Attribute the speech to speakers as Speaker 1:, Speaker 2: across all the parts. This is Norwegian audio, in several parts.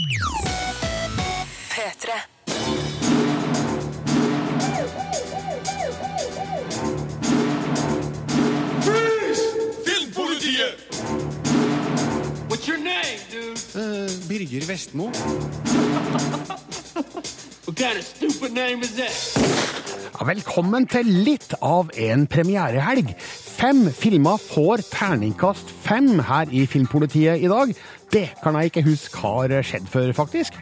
Speaker 1: P3.
Speaker 2: Filmpolitiet!
Speaker 3: What's your name, dude?
Speaker 4: Birger Vestmo.
Speaker 3: What kind of stupid name is that?
Speaker 5: Ja, velkommen til litt av en premierehelg. Fem filmer får terningkast fem her i Filmpolitiet i dag. Det kan jeg ikke huske har skjedd før, faktisk.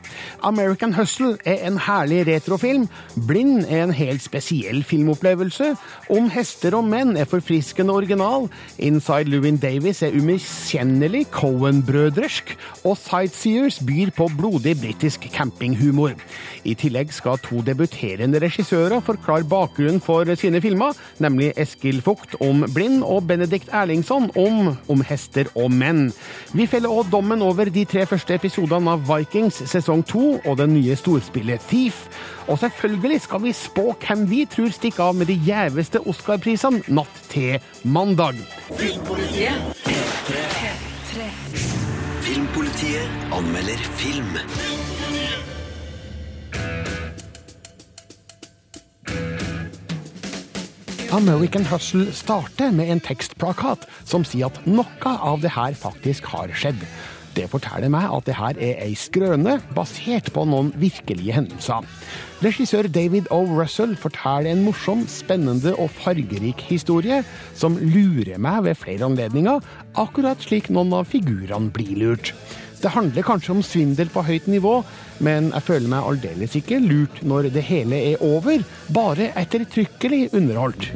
Speaker 5: American Hustle er en herlig retrofilm. Blind er en helt spesiell filmopplevelse. Om hester og menn er forfriskende original. Inside Lewin Davis er umiskjennelig Cohen-brødresk. Og Sightseers byr på blodig britisk campinghumor. I tillegg skal to debuterende regissører forklare bakgrunnen for sine filmer, nemlig Eskil Fugt om Blind og Benedikt Erlingsson om Om hester og menn. Vi feller også dommen over de tre første episodene av Vikings sesong to og det nye storspillet Thief. Og selvfølgelig skal vi spå hvem vi tror stikker av med de gjeveste Oscar-prisene natt til mandag.
Speaker 1: Filmpolitiet. P3.
Speaker 6: Filmpolitiet anmelder film.
Speaker 5: American Hustle starter med en tekstplakat som sier at noe av det her faktisk har skjedd. Det forteller meg at det her er ei skrøne basert på noen virkelige hendelser. Regissør David O. Russell forteller en morsom, spennende og fargerik historie som lurer meg ved flere anledninger, akkurat slik noen av figurene blir lurt. Det handler kanskje om svindel på høyt nivå, men jeg føler meg aldeles ikke lurt når det hele er over, bare ettertrykkelig underholdt.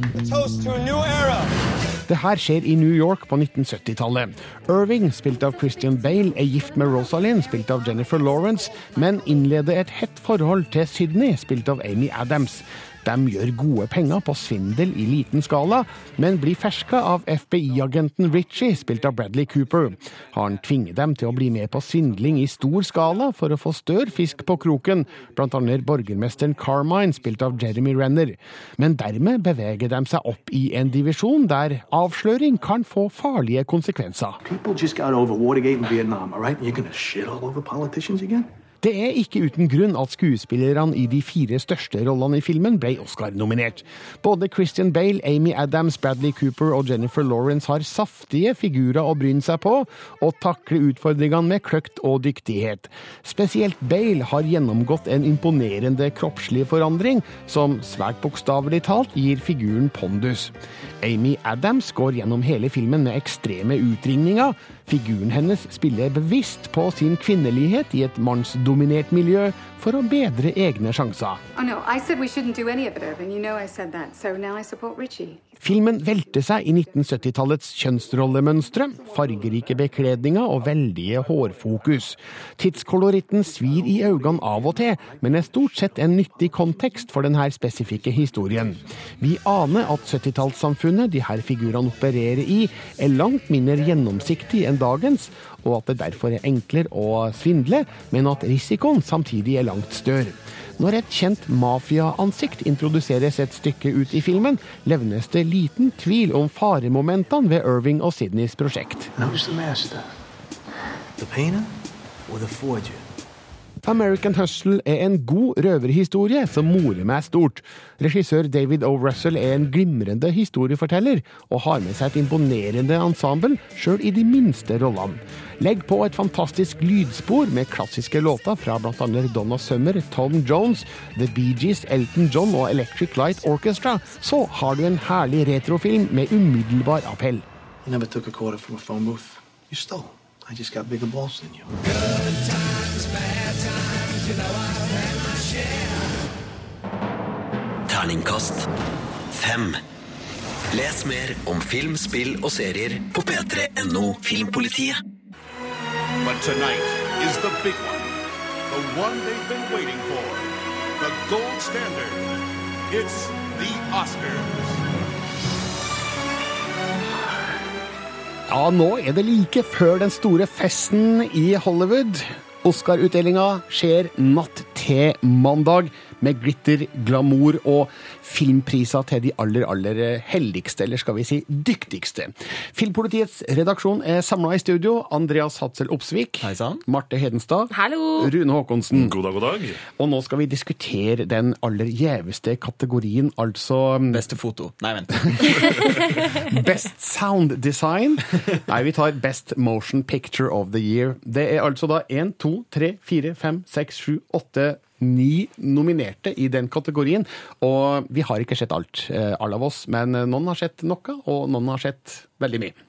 Speaker 5: Det her skjer i New York på 1970-tallet. Irving, spilt av Christian Bale, er gift med Rosalind, spilt av Jennifer Lawrence, men innleder et hett forhold til Sydney, spilt av Amy Adams. De gjør gode penger på svindel i liten skala, men blir ferska av FBI-agenten Ritchie, spilt av Bradley Cooper. Han tvinger dem til å bli med på svindling i stor skala for å få større fisk på kroken, annet borgermesteren Carmine, spilt av Jeremy Renner. Men dermed beveger de seg opp i en divisjon der avsløring kan få farlige konsekvenser.
Speaker 7: People just got over Watergate and Vietnam, all right? You're gonna shit all over politicians again?
Speaker 5: Det er ikke uten grunn at skuespillerne i de fire største rollene i filmen ble Oscar-nominert. Både Christian Bale, Amy Adams, Bradley Cooper og Jennifer Lawrence har saftige figurer å bryne seg på, og takler utfordringene med kløkt og dyktighet. Spesielt Bale har gjennomgått en imponerende kroppslig forandring, som svært bokstavelig talt gir figuren pondus. Amy Adams går gjennom hele filmen med ekstreme utringninger. Figuren hennes spiller bevisst på sin kvinnelighet i et mannsdominert miljø for å bedre egne sjanser.
Speaker 8: Oh no, Irving. You know that. So.
Speaker 5: Filmen velter seg i 1970-tallets kjønnsrollemønstre, fargerike bekledninger og veldige hårfokus. Tidskoloritten svir i øynene av og til, men er stort sett en nyttig kontekst for denne spesifikke historien. Vi aner at 70-tallssamfunnet de her figurene opererer i, er langt mindre gjennomsiktig enn dagens, og at det derfor er enklere å svindle, men at risikoen samtidig er langt større. Når et kjent mafiaansikt introduseres et stykke ut i filmen, levnes det liten tvil om faremomentene ved Irving og Sydneys prosjekt.
Speaker 7: Hvem the master? The painter or the forger?
Speaker 5: American Hustle er en god røverhistorie som morer meg stort. Regissør David O. Russell er en glimrende historieforteller, og har med seg et imponerende ensemble, sjøl i de minste rollene. Legg på et fantastisk lydspor med klassiske låter fra bl.a. Donna Summer, Tom Jones, The Bee Gees, Elton John og Electric Light Orchestra, så har du en herlig retrofilm med umiddelbar appell.
Speaker 7: You never took a quarter from a phone booth. You stole. I just got bigger balls than you.
Speaker 6: Terningkast fem. Les mer om film, spill og serier på p3.no Filmpolitiet.
Speaker 2: But tonight is the big one. The one they've been waiting for. The gold standard. It's the Oscars.
Speaker 5: Ja, nå er det like før den store festen i Hollywood. Oscar-utdelinga skjer natt til mandag. Med glitter, glamour og filmpriser til de aller, aller heldigste, eller skal vi si dyktigste. Filmpolitiets redaksjon er samla i studio. Andreas Hatzel Opsvik.
Speaker 4: Heisan.
Speaker 5: Marte Hedenstad.
Speaker 9: Hallo!
Speaker 5: Rune Håkonsen.
Speaker 10: God dag, god dag.
Speaker 5: Og nå skal vi diskutere den aller gjeveste kategorien, altså
Speaker 4: Beste foto. Nei, vent.
Speaker 5: Best Sound Design. Nei, vi tar Best Motion Picture of the Year. Det er altså da 1, 2, 3, 4, 5, 6, 7, 8, 9 nominerte i den kategorien. Og vi har ikke sett alt, eh, alle av oss, men noen har sett noe, og noen har sett veldig mye.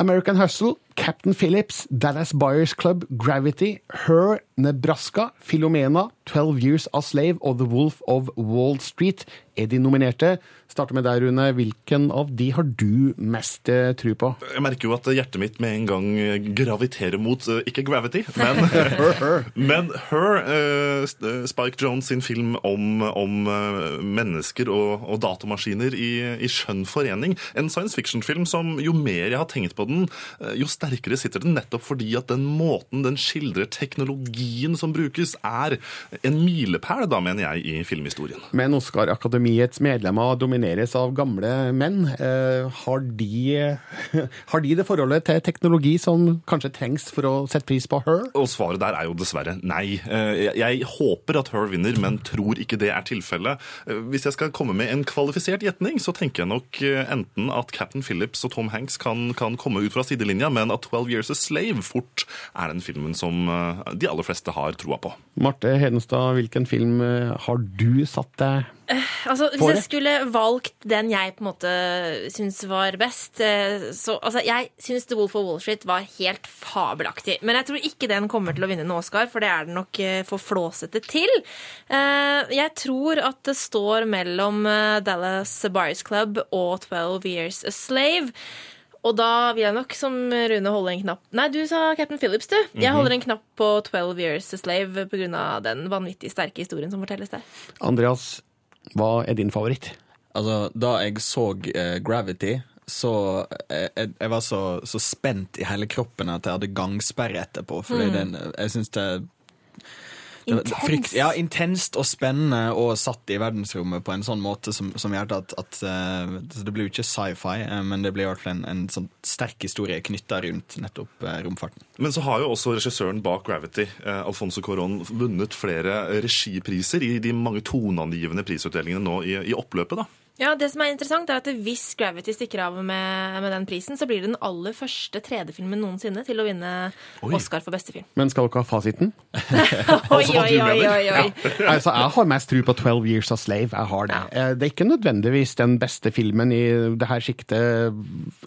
Speaker 5: American Hustle, Captain Phillips, Dallas Buyers Club, Gravity, Her, Nebraska, Filomena, 12 Years a Slave og The Wolf of Wall Street er de nominerte. Starter med deg, Rune. Hvilken av de har du mest eh, tro på?
Speaker 10: Jeg merker jo at hjertet mitt med en gang eh, graviterer mot eh, ikke Gravity, men men Her, uh, Spike Jones sin film om, om mennesker og, og datamaskiner i, i skjønn forening. En science fiction-film som jo mer jeg har tenkt på den, jo sterkere sitter den, nettopp fordi at den måten den skildrer teknologien som brukes, er en milepæl, da, mener jeg, i filmhistorien.
Speaker 5: Men Oscar-akademiets medlemmer domineres av gamle menn. Eh, har, de, har de det forholdet til teknologi som kanskje trengs for å sette pris på Her?
Speaker 10: Og svaret der er jo dessverre nei. Eh, Jeg, håper at Her vinner, men tror ikke det er tilfellet. Eh, Hvis jeg skal komme med en kvalifisert gjetning, så tenker jeg nok enten at Captain Phillips og Tom Hanks kan, kan komme ut fra sidelinja, men at 12 Years a Slave fort er den filmen som eh, de aller fleste har troa på.
Speaker 5: Marte Hedenstad, hvilken film eh, har du satt deg
Speaker 9: Altså, Hvis jeg skulle valgt den jeg på en måte syns var best eh, så, altså, Jeg syns The Wolf of Wall Street var helt fabelaktig. Men jeg tror ikke den kommer til å vinne en Oscar, for det er den nok eh, for flåsete til. Eh, Jeg tror at det står mellom eh, Dallas Buyers Club og 12 Years a Slave. Og da vil jeg nok som Rune holde en knapp Nei, du sa Captain Phillips, du. Jeg holder en knapp på 12 Years a Slave pga. den vanvittig sterke historien som fortelles der.
Speaker 5: Andreas, hva er din favoritt?
Speaker 4: Altså, da jeg så eh, Gravity, så eh, jeg, jeg var så, så spent i hele kroppen at jeg hadde gangsperre etterpå. Fordi den, jeg syns det det var
Speaker 9: Intens.
Speaker 4: frykt- Ja, intenst og spennende og satt i verdensrommet på en sånn måte som, som gjør at, at uh, Det blir jo ikke sci-fi, uh, men det blir i hvert fall en, en sånn sterk historie knytta rundt nettopp uh, romfarten.
Speaker 10: Men så har jo også regissøren bak Gravity, Alfonso Coron, vunnet flere regipriser i de mange toneangivende prisutdelingene nå i, i oppløpet. da.
Speaker 9: Ja, det som er interessant er at Hvis Gravity stikker av med, med den prisen, så blir det den aller første 3D-filmen noensinne til å vinne
Speaker 10: Oi.
Speaker 9: Oscar for beste film.
Speaker 5: Men skal dere ha fasiten?
Speaker 9: Oi, oi, oi, oi, ja.
Speaker 5: Altså, Jeg har mest tro på 12 Years a Slave. Jeg har det. Ja. Det er ikke nødvendigvis den beste filmen i det her sjiktet,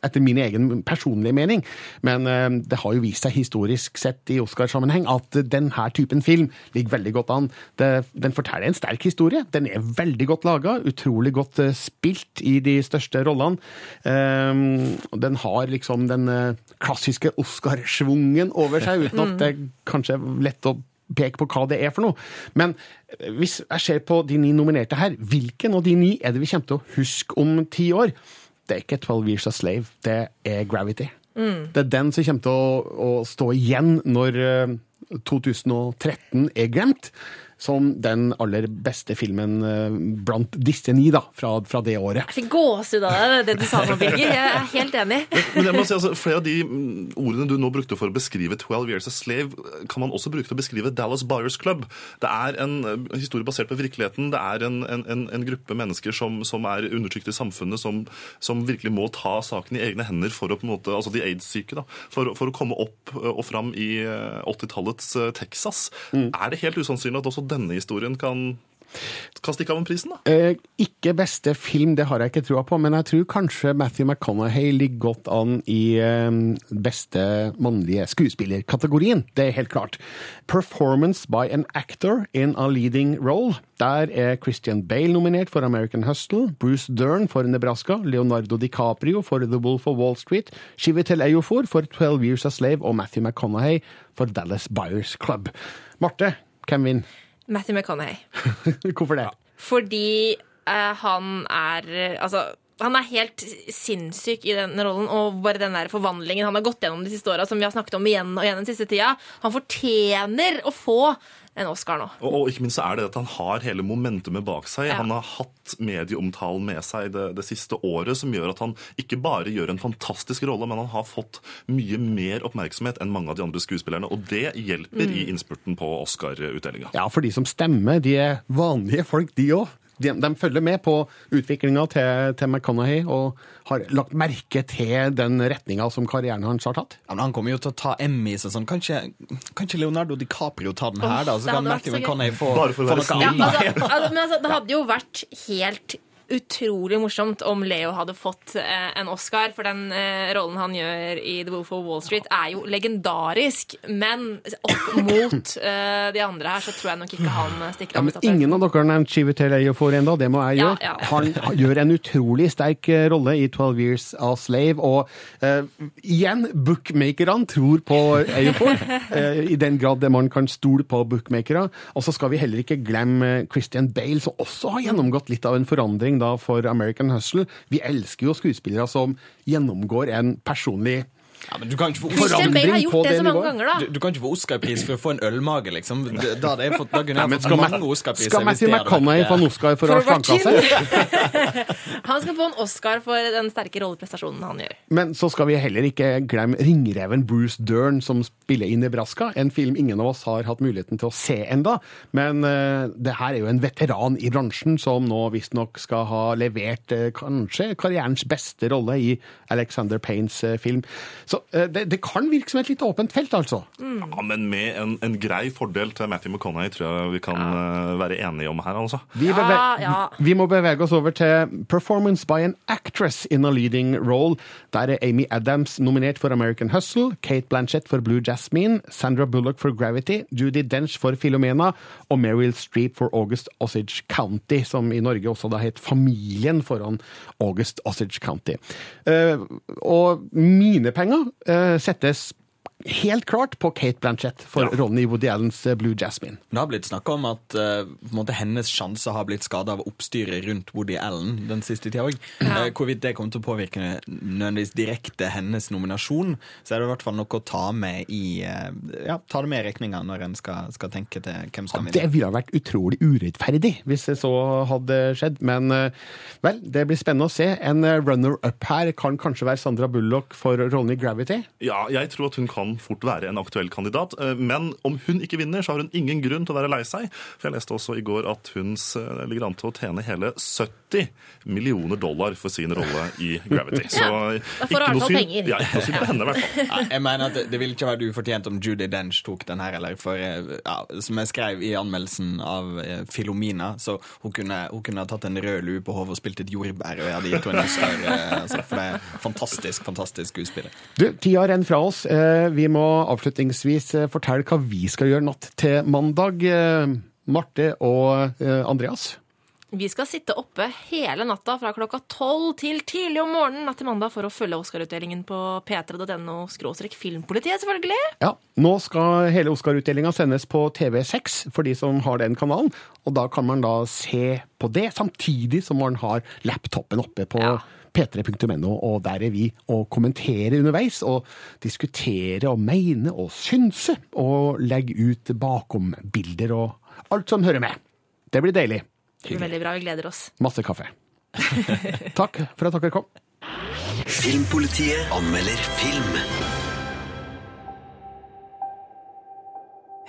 Speaker 5: etter min egen personlige mening, men eh, det har jo vist seg historisk sett i Oscarsammenheng at denne typen film ligger veldig godt an. Den forteller en sterk historie. Den er veldig godt laga, utrolig godt eh, spilt i de største rollene. Um, den har liksom den eh, klassiske Oscar-schwungen over seg, uten at det kanskje er lett å peke på hva det er for noe. Men eh, hvis jeg ser på de ni nominerte her, hvilken av de ni er det vi kommer til å huske om ti år? Det er ikke 12 Years a Slave, det er Gravity. Det er den som kommer til å, å stå igjen når eh, 2013 er glemt, som den aller beste filmen eh, blant disse ni da, fra, fra det året.
Speaker 9: Jeg fikk gåsehud av det, det du sa nå, Birger. Jeg er helt enig.
Speaker 10: Men jeg må si, altså, Flere av de mm, ordene du nå brukte for å beskrive 12 Years a Slave, kan man også bruke til å beskrive Dallas Buyers Club. Det er en eh, historie basert på virkeligheten. Det er en, en, en, gruppe mennesker som, som er undertrykt i samfunnet, som, som virkelig må ta saken i egne hender for å på en måte, altså de aids-syke, da, for, for å komme opp eh, og fram i eh, 80-tallets Texas. Texas. Er det helt usannsynlig at også denne historien kan, kan stikke av med prisen? da?
Speaker 5: Eh, ikke beste film, det har jeg ikke trua på, men jeg tror kanskje Matthew McConaughey ligger godt an i eh, beste mannlige skuespillerkategorien. Det er helt klart. Performance by an actor in a leading role. Der er Christian Bale nominert for American Hustle, Bruce Dern for Nebraska, Leonardo DiCaprio for The Wolf of Wall Street, Shivitel Eyofor for 12 Years a Slave og Matthew McConaughey for Dallas Buyers Club. Marte, hvem vinner?
Speaker 9: Matthew McConaughey.
Speaker 5: Hvorfor det?
Speaker 9: Fordi uh, han er Altså, han er helt sinnssyk i den rollen, og bare den der forvandlingen han har gått gjennom de siste åra, som vi har snakket om igjen og igjen den siste tida. Han fortjener å få en Oscar nå.
Speaker 10: Og, og ikke minst så er det at han har hele momentumet bak seg.
Speaker 9: Ja.
Speaker 10: Han har hatt medieomtalen med seg det, det siste året, som gjør at han ikke bare gjør en fantastisk rolle, men han har fått mye mer oppmerksomhet enn mange av de andre skuespillerne. Og det hjelper
Speaker 5: Mm.
Speaker 10: i innspurten på Oscar-utdelinga.
Speaker 5: Ja, for de som stemmer, de er vanlige folk, de òg. De, de følger med på utviklinga til, til McConaughey og har lagt merke til den retninga som karrieren hans har tatt.
Speaker 4: Ja, men han kommer jo til å ta Emmy, og sånn. Kanskje, kanskje, Leonardo DiCaprio tar den her, da? Så kan Matthew
Speaker 9: så.
Speaker 4: McConaughey få, få noe
Speaker 10: annet.
Speaker 9: Ja, altså, altså, men altså, det hadde jo vært helt utrolig morsomt om Leo hadde fått eh, en Oscar, for den eh, rollen han gjør i The Wolf of Wall Street, er jo legendarisk. Men opp mot eh, de andre her, så tror jeg nok ikke han stikker
Speaker 5: Ja,
Speaker 9: av
Speaker 5: men ingen av dere har nevnt Chiwetel for ennå, det må jeg gjøre.
Speaker 9: ja.
Speaker 5: Han gjør en utrolig sterk rolle i 12 Years a Slave, og eh, igjen, bookmakerne tror på Ejiofor, eh, i den grad det man kan stole på bookmakere. Og så skal vi heller ikke glemme Christian Bale, som også har gjennomgått litt av en forandring da for American Hustle. Vi elsker jo skuespillere som gjennomgår en personlig
Speaker 4: Ja, men du kan ikke få
Speaker 9: Christian Bale har gjort det så mange ganger, da.
Speaker 4: Du, du kan ikke få Oscar-pris for å få en ølmage, liksom. Da, Da hadde jeg fått, da kunne jeg
Speaker 5: men
Speaker 4: fått mange Oscar-priser.
Speaker 5: skal Matthew
Speaker 4: vært,
Speaker 5: få en Oscar for, å ha slanka seg?
Speaker 9: Han skal få en Oscar for den sterke rolleprestasjonen han gjør.
Speaker 5: Men så skal vi heller ikke glemme ringreven Bruce Dern, som spiller i Nebraska. En film ingen av oss har hatt muligheten til å se enda. Men uh, det her er jo en veteran i bransjen, som nå visstnok skal ha levert uh, kanskje karrierens beste rolle i Alexander Paynes uh, film. Så eh, det, det kan virke som et litt åpent felt, altså.
Speaker 10: Ja, men med en, en grei fordel til Matthew McConaughey tror jeg vi kan ja. være enige om her, altså.
Speaker 5: Vi,
Speaker 9: Ja,
Speaker 5: beve
Speaker 9: ja.
Speaker 5: vi må bevege oss over til Performance by an Actress in a Leading Role. Der er Amy Adams nominert for American Hustle, Kate Blanchett for Blue Jasmine, Sandra Bullock for Gravity, Judy Dench for Filomena og Meryl Streep for August Osage County, som i Norge også da het Familien foran August Osage County. Eh, og mine penger eh, settes helt klart på Kate Blanchett for rollen i Woody Allens eh, Blue Jasmine.
Speaker 4: Det har blitt snakka om at uh, på en måte, hennes sjanser har blitt skada av oppstyret rundt Woody Allen den siste tida òg. hvorvidt det kommer til å påvirke nødvendigvis direkte hennes nominasjon, så er det i hvert fall noe å ta med i uh, ja, ta det med i regninga når en skal, skal tenke til hvem skal
Speaker 5: Det
Speaker 4: vinne.
Speaker 5: ville ha vært utrolig urettferdig hvis det så hadde skjedd, men vel, det blir spennende å se. En runner-up her kan kanskje være Sandra Bullock for rollen i Gravity.
Speaker 10: Ja, jeg tror at hun kan fort være en aktuell kandidat. eh, Men om hun ikke vinner, så har hun ingen grunn til å være lei seg. For jeg leste også i går at hun ligger an til å tjene hele 70 millioner dollar for sin rolle i Gravity. Så
Speaker 9: Ja, i
Speaker 10: ikke noe
Speaker 9: syn
Speaker 10: synd-. Ja, på henne, i hvert fall.
Speaker 4: Ja, jeg mener at det, ville ikke vært ufortjent om Judy Dench tok den her, eller for eh, ja, Som jeg skrev i anmeldelsen av Filomina, så hun kunne, hun kunne ha tatt en rød lue på hodet og spilt et jordbær, og jeg hadde gitt henne en Oscar. eh, altså, for det er fantastisk, fantastisk skuespiller.
Speaker 5: Du, tida renner fra oss. Vi må avslutningsvis eh, fortelle hva vi skal gjøre natt til mandag. Eh, Marte og eh, Andreas.
Speaker 9: Vi skal sitte oppe hele natta fra klokka tolv til tidlig om morgenen natt til mandag for å følge Oscar-utdelingen på p3.no filmpolitiet, selvfølgelig.
Speaker 5: Ja, Nå skal hele Oscar-utdelinga sendes på TV6 for de som har den kanalen. Og da kan man da se på det, samtidig som man har laptopen oppe på
Speaker 9: Ja.
Speaker 5: p3.no, og der er vi og kommenterer underveis, og diskutere og mene og synse, og legge ut bakom-bilder og alt som hører med. Det blir deilig.
Speaker 9: Det blir veldig bra, vi gleder oss.
Speaker 5: Masse kaffe. Takk for at dere kom.
Speaker 6: Filmpolitiet anmelder film.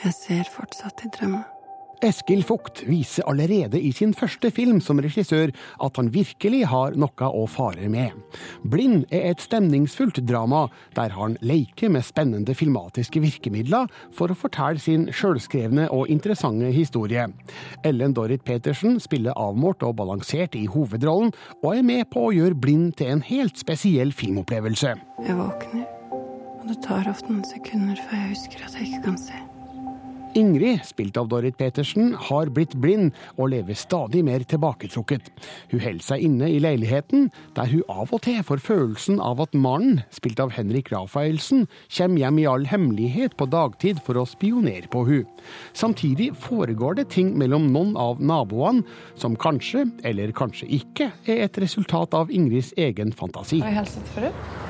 Speaker 11: Jeg ser fortsatt i drømme.
Speaker 5: Eskil Fugt viser allerede i sin første film som regissør at han virkelig har noe å fare med. Blind er et stemningsfullt drama der han leker med spennende filmatiske virkemidler for å fortelle sin sjølskrevne og interessante historie. Ellen Dorrit Petersen spiller avmålt og balansert i hovedrollen, og er med på å gjøre Blind til en helt spesiell filmopplevelse.
Speaker 11: Jeg våkner, og det tar ofte noen sekunder før jeg husker at jeg ikke kan se.
Speaker 5: Ingrid, spilt av Dorrit Petersen, har blitt blind og lever stadig mer tilbaketrukket. Hun holder seg inne i leiligheten, der hun av og til får følelsen av at mannen, spilt av Henrik Rafaelsen, kommer hjem i all hemmelighet på dagtid for å spionere på hun. Samtidig foregår det ting mellom noen av naboene som kanskje, eller kanskje ikke, er et resultat av Ingrids egen fantasi.
Speaker 11: Har jeg hilset forut?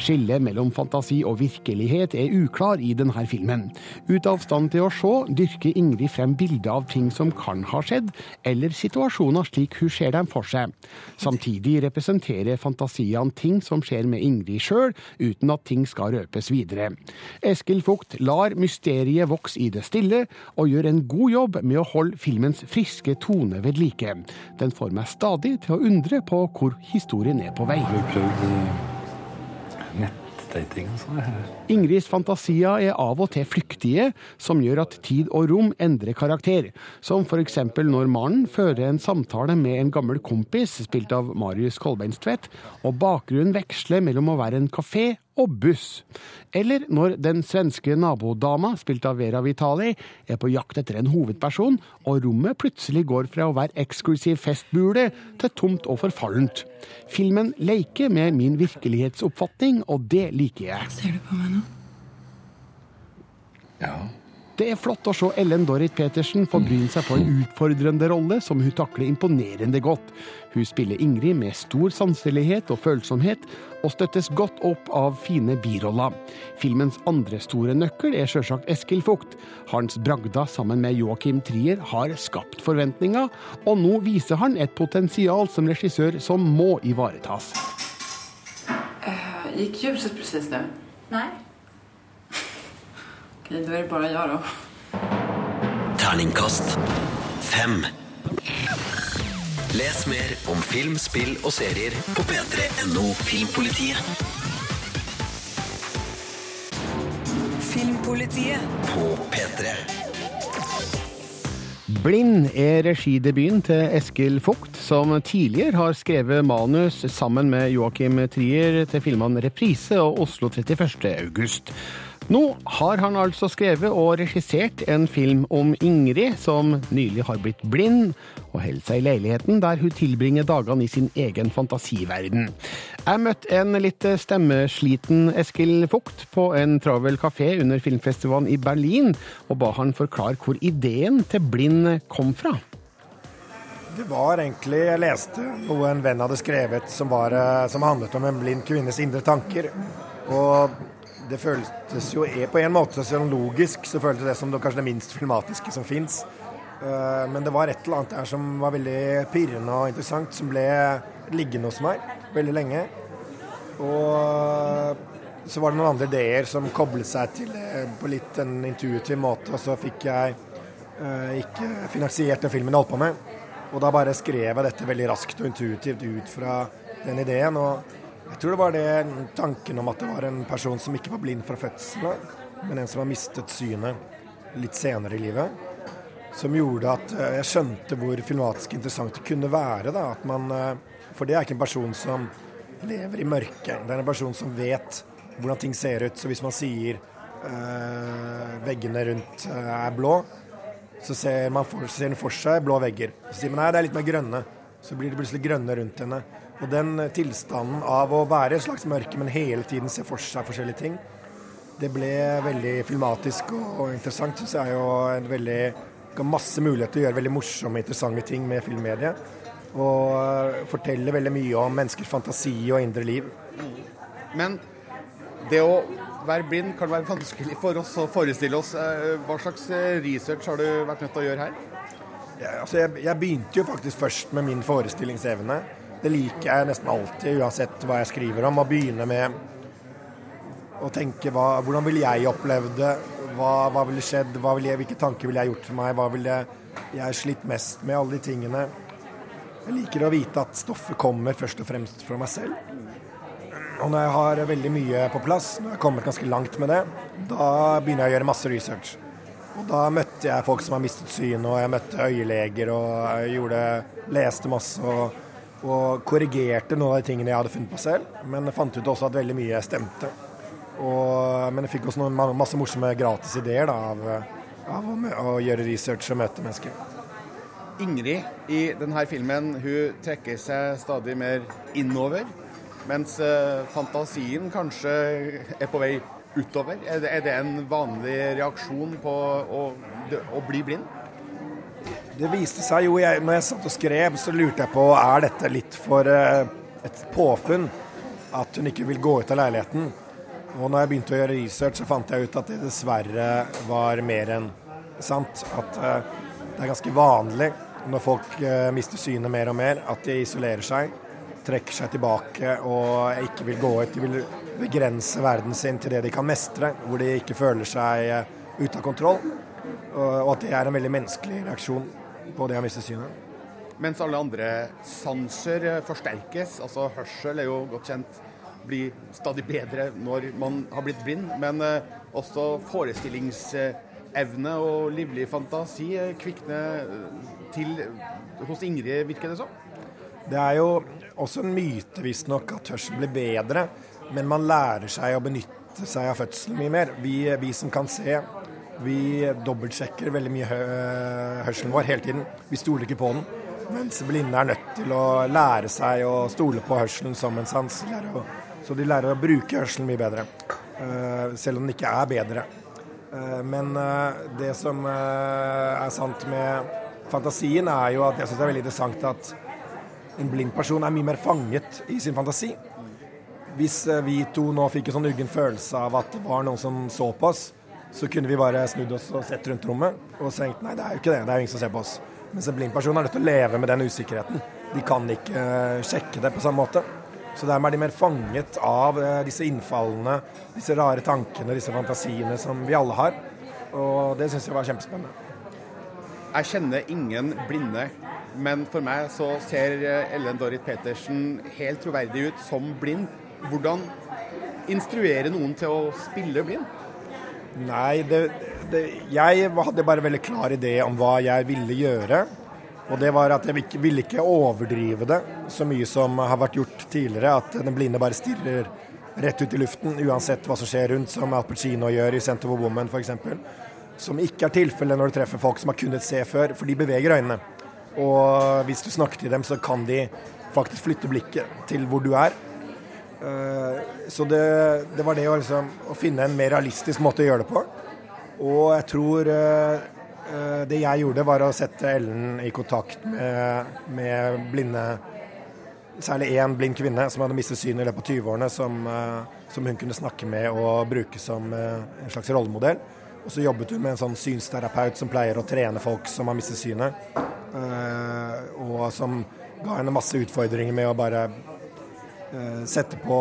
Speaker 5: Skillet mellom fantasi og virkelighet er uklar i denne filmen. Ut av stand til å se dyrker Ingrid frem bilder av ting som kan ha skjedd, eller situasjoner slik hun ser dem for seg. Samtidig representerer fantasiene ting som skjer med Ingrid sjøl, uten at ting skal røpes videre. Eskil Fugt lar mysteriet vokse i det stille, og gjør en god jobb med å holde filmens friske tone ved like. Den får meg stadig til å undre på hvor historien er på vei.
Speaker 12: Nettdating og sånn.
Speaker 5: Ingrids fantasier er av og til flyktige, som gjør at tid og rom endrer karakter. Som f.eks. når mannen fører en samtale med en gammel kompis, spilt av Marius Kolbeinstvedt, og bakgrunnen veksler mellom å være en kafé og buss. Eller når den svenske nabodama, spilt av Vera Vitali, er på jakt etter en hovedperson, og rommet plutselig går fra å være eksklusiv festbule til tomt og forfallent. Filmen leker med min virkelighetsoppfatning, og det liker jeg.
Speaker 11: Ser du på meg nå?
Speaker 12: Ja.
Speaker 5: Det er flott å se Ellen Dorrit Petersen få bryne seg på en utfordrende rolle som hun takler imponerende godt. Hun spiller Ingrid med stor sanselighet og følsomhet, og støttes godt opp av fine biroller. Filmens andre store nøkkel er sjølsagt Eskil Fugt. Hans bragda sammen med Joakim Trier har skapt forventninger, og nå viser han et potensial som regissør som må ivaretas.
Speaker 11: Uh, gikk lyset presis
Speaker 13: nå?
Speaker 11: Nei. ok, da er det bare jeg, da.
Speaker 6: Terningkast fem. Les mer om film, spill og serier på p3.no Filmpolitiet.
Speaker 1: Filmpolitiet.
Speaker 6: På P3.
Speaker 5: Blind er regidebuten til Eskil Fugt, som tidligere har skrevet manus sammen med Joakim Trier til filmene Reprise og Oslo 31. august. Nå har han altså skrevet og regissert en film om Ingrid, som nylig har blitt blind, og holder seg i leiligheten der hun tilbringer dagene i sin egen fantasiverden. Jeg møtte en litt stemmesliten Eskil Fugt på en travel kafé under filmfestivalen i Berlin, og ba han forklare hvor ideen til Blind kom fra.
Speaker 14: Det var egentlig Jeg leste noe en venn hadde skrevet som, var, eh, som handlet om en blind kvinnes indre tanker. Og det føltes jo er på en måte sånn logisk, så føltes det som det kanskje det minst filmatiske som fins. Men det var et eller annet der som var veldig pirrende og interessant, som ble liggende hos meg veldig lenge. Og så var det noen andre ideer som koblet seg til det på litt en intuitiv måte, og så fikk jeg eh, ikke finansiert den filmen jeg holdt på med. Og da bare skrev jeg dette veldig raskt og intuitivt ut fra den ideen. og jeg tror det var det tanken om at det var en person som ikke var blind fra fødselen men en som har mistet synet litt senere i livet, som gjorde at eh, jeg skjønte hvor filmatisk interessant det kunne være. Da, at man, eh, for det er ikke en person som lever i mørket, det er en person som vet hvordan ting ser ut. Så hvis man sier øh, veggene rundt er blå, så ser man for, ser for seg blå vegger. Så sier man nei, det er litt mer grønne. Så blir det plutselig grønne rundt henne. Og den eh, tilstanden av å være et slags mørke, men hele tiden se for seg forskjellige ting, det ble veldig filmatisk og, interessant, syns jeg. Og en veldig ga masse mulighet til å gjøre veldig morsomme, interessante ting med filmmediet. Og forteller fortelle veldig mye om menneskers fantasi og indre liv.
Speaker 15: Men det å være blind kan være vanskelig for oss å forestille oss. Eh, Hva slags eh, research har du vært nødt til å gjøre her?
Speaker 14: Ja, altså jeg, jeg begynte jo faktisk først med min forestillingsevne. Det liker jeg nesten alltid, uansett hva jeg skriver om. Å begynne med å tenke hva, hvordan ville jeg opplevd det? Hva, hva ville skjedd? Hva ville jeg, hvilke tanker ville jeg gjort for meg? Hva ville jeg slitt mest med? Alle de tingene. Jeg liker å vite at stoffet kommer først og fremst fra meg selv. Og når jeg har veldig mye på plass, når jeg har kommet ganske langt med det, da begynner jeg å gjøre masse research. Og da møtte jeg folk som har mistet synet, og jeg møtte øyeleger og jeg gjorde, leste masse og, og korrigerte noen av de tingene jeg hadde funnet på selv. Men jeg fant ut også at veldig mye stemte. Og, men jeg fikk også noen, masse morsomme gratis ideer da, av, av å, å gjøre research og møte mennesker.
Speaker 15: Ingrid i denne filmen hun trekker seg stadig mer innover, mens eh, fantasien kanskje er på vei utover. Er det, er det en vanlig reaksjon på å, å bli blind?
Speaker 14: Det viste seg jo, jeg, når jeg satt og skrev, så lurte jeg på er dette litt for eh, et påfunn. at hun ikke vil gå ut av leiligheten. Og når jeg begynte å gjøre research, så fant jeg ut at det dessverre var mer enn sant. At eh, det er ganske vanlig når folk eh, mister synet mer og mer, at de isolerer seg, trekker seg tilbake og ikke vil gå ut. De vil begrense verden sin til det de kan mestre, hvor de ikke føler seg ute av kontroll. Og at det er en veldig menneskelig reaksjon på det å miste synet.
Speaker 15: Mens alle andre sanser forsterkes. Altså hørsel er jo godt kjent blir stadig bedre når man har blitt blind. Men eh, også forestillingsevne og livlig fantasi eh, kvikner eh, til hos Ingrid, virker det som.
Speaker 14: Det er jo også en myte visstnok at hørsel blir bedre, men man lærer seg å benytte seg av fødselen mye mer. Vi, vi som kan se, vi dobbeltsjekker veldig mye hø hørselen vår hele tiden. Vi stoler ikke på den. Mens blinde er nødt til å lære seg å stole på hørselen som en sans. Så de lærer å bruke hørselen mye bedre, eh, selv om den ikke er bedre. Eh, men eh, det som er sant med fantasien, er jo at jeg syns det er veldig interessant at en blind person er mye mer fanget i sin fantasi. Hvis vi to nå fikk en sånn uggen følelse av at det var noen som så på oss, så kunne vi bare snudd oss og sett rundt rommet og tenkt nei, det er jo ikke det, det er jo ingen som ser på oss. Mens en blind person er nødt til å leve med den usikkerheten. De kan ikke sjekke det på samme måte. Så dermed er de mer fanget av disse innfallene, disse rare tankene, disse fantasiene som vi alle har. Og det syns jeg var kjempespennende.
Speaker 15: Jeg kjenner ingen blinde, men for meg så ser Ellen Dorrit Petersen helt troverdig ut som blind. Hvordan instruere noen til å spille blind?
Speaker 14: Nei, det, det, jeg hadde bare veldig klar idé om hva jeg ville gjøre. Og det var at jeg ville ikke overdrive det så mye som har vært gjort tidligere. At den blinde bare stirrer rett ut i luften uansett hva som skjer rundt, som Al Pacino gjør i 'Center of Woman' f.eks. Som ikke er tilfellet når du treffer folk som har kunnet se før, for de beveger øynene. Og hvis du snakker til dem, så kan de faktisk flytte blikket til hvor du er. Så det, det var det å, liksom, å finne en mer realistisk måte å gjøre det på. Og jeg tror det jeg gjorde, var å sette Ellen i kontakt med, med blinde Særlig én blind kvinne som hadde mistet synet i løpet av 20-årene, som, som, hun kunne snakke med og bruke som en slags rollemodell. Og så jobbet hun med en sånn synsterapeut som pleier å trene folk som har mistet synet. Og som ga henne masse utfordringer med å bare sette på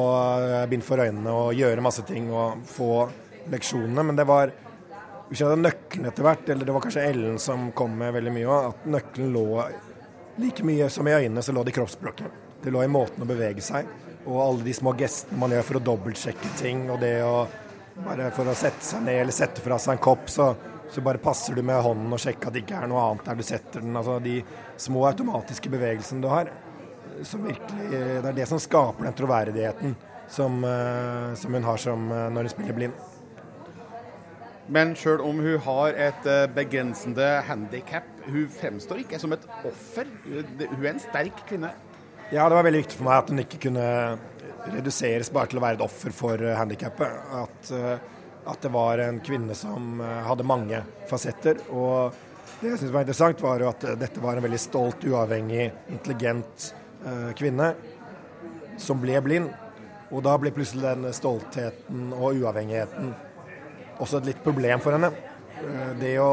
Speaker 14: bind for øynene og gjøre masse ting og få leksjonene. Men det var nøkkelen etter hvert, eller det var kanskje Ellen som kom med veldig mye òg, at nøkkelen lå like mye som i øynene, så lå det i kroppsspråket. Det lå i måten å bevege seg, og alle de små gestene man gjør for å dobbeltsjekke ting, og det å bare for å sette seg ned eller sette fra seg en kopp, så, så bare passer du med hånden og sjekker at det ikke er noe annet der du setter den. Altså de små automatiske bevegelsene du har. Som virkelig, det er det som skaper den troverdigheten som, som hun har som, når hun spiller blind.
Speaker 15: Men sjøl om hun har et eh, begrensende handikap, hun fremstår ikke som et offer. Hun er en sterk kvinne.
Speaker 14: Ja, det var veldig viktig for meg at hun ikke kunne reduseres bare til å være et offer for eh, handikappet. At, eh, at, det var en kvinne som hadde mange fasetter. Og det jeg syntes var interessant, var jo at dette var en veldig stolt, uavhengig, intelligent kvinne som ble blind. Og da ble plutselig den stoltheten og uavhengigheten også et litt problem for henne. Det å,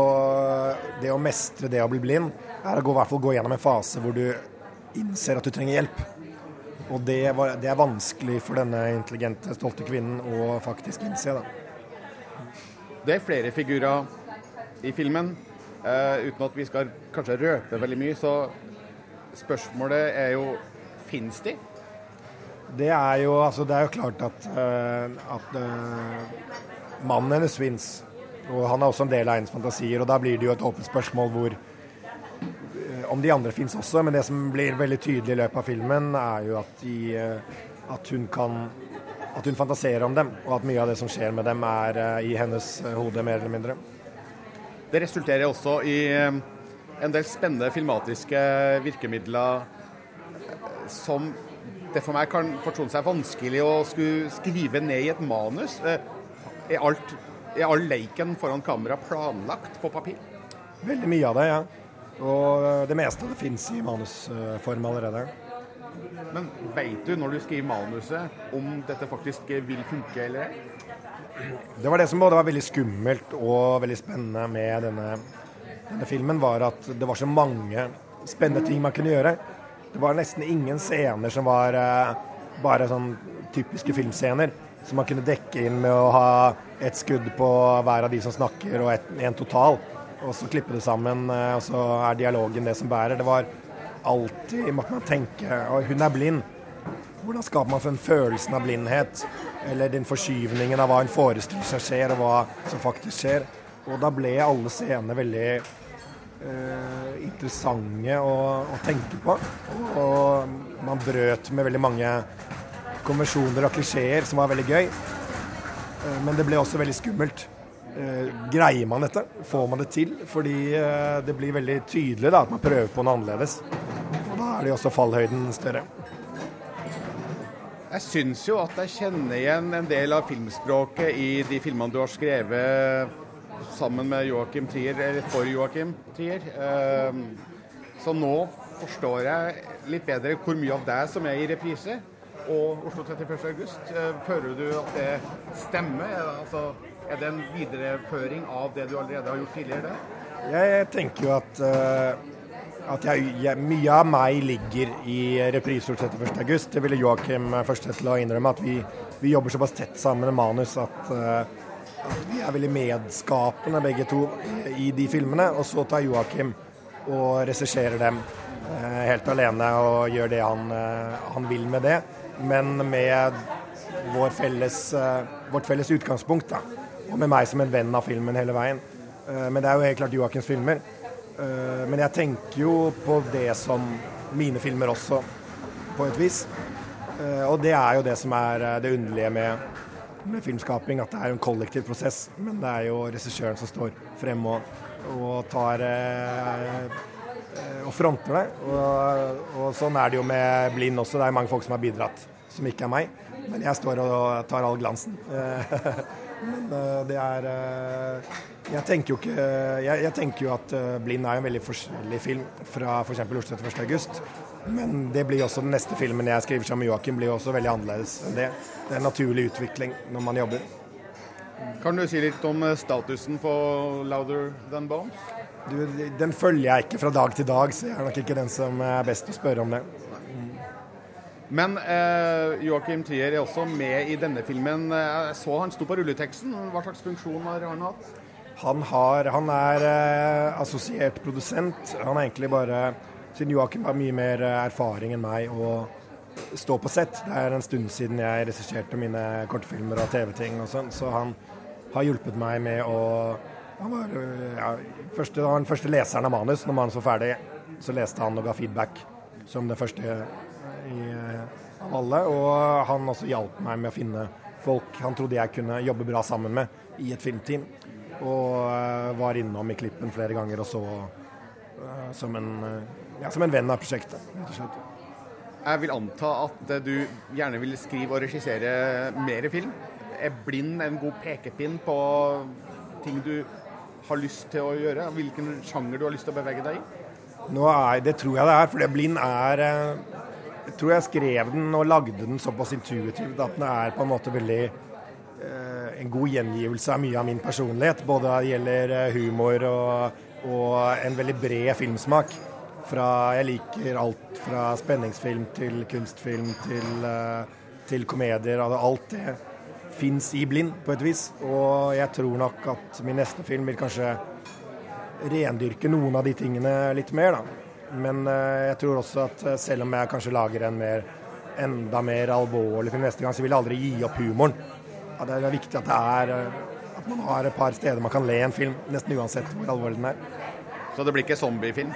Speaker 14: det å, mestre det å bli blind, er å gå, hvert fall gå gjennom en fase hvor du innser at du trenger hjelp. Og det, var, det er vanskelig for denne intelligente, stolte kvinnen å faktisk innse. Da.
Speaker 15: Det er flere figurer i filmen. Uh, uten at vi skal kanskje røpe veldig mye, så spørsmålet er jo Fins de?
Speaker 14: Det er jo, altså, det er jo klart at, uh, at uh, mannen hennes fins. Og han er også en del av hennes fantasier, og da blir det jo et åpent spørsmål hvor eh, om de andre fins også, men det som blir veldig tydelig i løpet av filmen, er jo at, de, eh, at hun kan at hun fantaserer om dem, og at mye av det som skjer med dem, er eh, i hennes hode, mer eller mindre.
Speaker 15: Det resulterer også i en del spennende filmatiske virkemidler som det for meg kan fortone seg vanskelig å skulle skrive ned i et manus. Er, alt, er all leiken foran kamera planlagt på papir?
Speaker 14: Veldig mye av det, ja. Og det meste av det fins i manusform allerede.
Speaker 15: Men veit du når du skriver manuset om dette faktisk vil funke eller ei?
Speaker 14: Det var det som både var veldig skummelt og veldig spennende med denne, denne filmen, var at det var så mange spennende ting man kunne gjøre. Det var nesten ingen scener som var uh, bare sånn typiske filmscener. Som man kunne dekke inn med å ha ett skudd på hver av de som snakker, og et, en total. Og så klippe det sammen, eh, og så er dialogen det som bærer. Det var alltid måtte man tenke Og hun er blind. Hvordan skaper man den følelsen av blindhet? Eller den forskyvningen av hva en forestiller seg skjer, og hva som faktisk skjer. Og da ble alle scenene veldig eh, interessante å, å, tenke på. Og man brøt med veldig mange konvensjoner og klisjeer som var veldig gøy. Eh, men det ble også veldig skummelt. Eh, greier man dette? Får man det til? Fordi eh, det blir veldig tydelig da, at man prøver på noe annerledes. Og da er det jo også fallhøyden større.
Speaker 15: Jeg syns jo at jeg kjenner igjen en del av filmspråket i de filmene du har skrevet sammen med Joachim Trier, eller for Joachim Trier. Ehm, så nå forstår jeg litt bedre hvor mye av deg som er i reprise. Og Oslo 31. august, eh, føler du at det stemmer? Altså, er det en videreføring av det du allerede har gjort tidligere?
Speaker 14: Jeg tenker jo at, uh, at jeg, jeg, mye av meg ligger i repriser 31.8. Det ville Joakim først til å innrømme, at vi, vi jobber såpass tett sammen med manus at, vi er veldig medskapende begge to i de filmene. Og så tar Joakim og regisserer dem uh, helt alene og gjør det han, han, vil med det. Men med vår felles, vårt felles utgangspunkt. da og med meg som en venn av filmen hele veien. Eh, men det er jo helt klart Joakims filmer. Eh, men jeg tenker jo på det som mine filmer også, på et vis. Eh, og det er jo det som er det underlige med, med filmskaping, at det er jo en kollektiv prosess. Men det er jo regissøren som står frem og, og tar og fronter det. Og, og, sånn er det jo med Blind også. Det er mange folk som har bidratt, som ikke er meg. Men jeg står og tar all glansen. Men uh, det er uh, jeg, tenker jo ikke, jeg, jeg tenker jo at uh, 'Blind' er en veldig forskjellig film fra f.eks. Oslo 31. august. Men det blir også den neste filmen jeg skriver sammen med Joakim, blir også veldig annerledes enn det. Det er en naturlig utvikling når man jobber.
Speaker 15: Kan du si litt om statusen på 'Louder Than Bones'?
Speaker 14: Du, den følger jeg ikke fra dag til dag, så jeg er nok ikke den som er best å spørre om det.
Speaker 15: Men eh, Joakim Trier er også med i denne filmen. Jeg så han sto på rulleteksten. Hva slags funksjon har han hatt?
Speaker 14: Han, har, han er eh, assosiert produsent. Han er egentlig bare Siden Joakim har mye mer eh, erfaring enn meg å stå på sett. Det er en stund siden jeg regisserte mine kortfilmer og TV-ting og sånn, så han har hjulpet meg med å han var, eh, ja, første, den første leseren av manus. Når manus var ferdig, så leste han og ga feedback som den første i, eh, av alle. Og han også hjalp meg med å finne folk han trodde jeg kunne jobbe bra sammen med i et filmteam. Og uh, var innom i klippen flere ganger og så uh, som, en, uh, ja, som en venn av prosjektet, rett og slett.
Speaker 15: Jeg vil anta at du gjerne vil skrive og regissere mer film. Er 'Blind' en god pekepinn på ting du har lyst til å gjøre? Hvilken sjanger du har lyst til å bevege deg i?
Speaker 14: Er, det tror jeg det er, for 'Blind' er jeg tror jeg skrev den og lagde den såpass intuitivt at den er på en måte veldig eh, en god gjengivelse av mye av min personlighet. Både det gjelder eh, humor og, og en veldig bred filmsmak. Fra, jeg liker alt fra spenningsfilm til kunstfilm til, uh, til komedier. Altså alt det fins i Blind, på et vis. Og jeg tror nok at min neste film vil kanskje rendyrke noen av de tingene litt mer, da. Men eh, jeg tror også at eh, selv om jeg kanskje lager en mer, enda mer alvorlig film neste gang, så vil jeg aldri gi opp humoren. Ja, det er viktig at det er eh, at man har et par steder man kan le en film, nesten uansett hvor alvorlig den er.
Speaker 15: Så det blir ikke zombiefilm?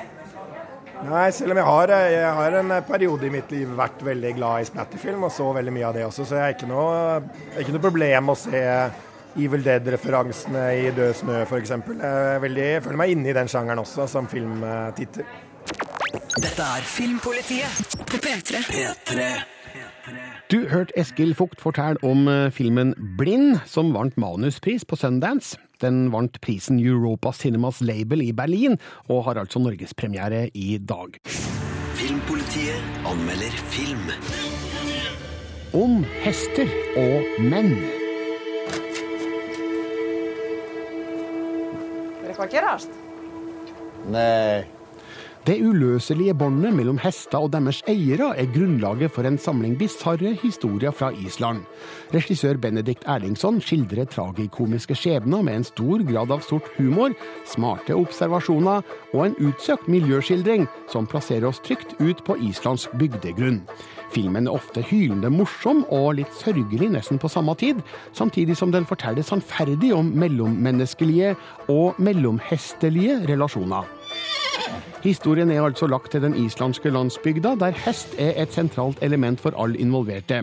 Speaker 14: Nei, selv om jeg har, jeg har en periode i mitt liv vært veldig glad i splatterfilm, og så veldig mye av det også, så jeg har ikke noe, ikke noe problem å se Evil Dead-referansene i Død snø, f.eks. Jeg, jeg føler meg inne i den sjangeren også, som filmtittel.
Speaker 6: Dette er Filmpolitiet på P3. P3.
Speaker 5: Du hørte Eskil Fugt fortelle om eh, filmen Blind, som vant manuspris på Sundance. Den vant prisen Europa Cinemas Label i Berlin, og har altså norgespremiere i dag.
Speaker 6: Filmpolitiet anmelder film.
Speaker 5: Om hester og menn.
Speaker 12: Vil ikke rart?
Speaker 5: Nei. Det uløselige båndet mellom hester og deres eiere er grunnlaget for en samling bisarre historier fra Island. Regissør Benedikt Erlingsson skildrer tragikomiske skjebner med en stor grad av sort humor, smarte observasjoner og en utsøkt miljøskildring som plasserer oss trygt ut på islandsk bygdegrunn. Filmen er ofte hylende morsom og litt sørgelig nesten på samme tid, samtidig som den forteller sannferdig om mellommenneskelige og mellomhestelige relasjoner. Historien er altså lagt til den islandske landsbygda, der hest er et sentralt element for alle involverte.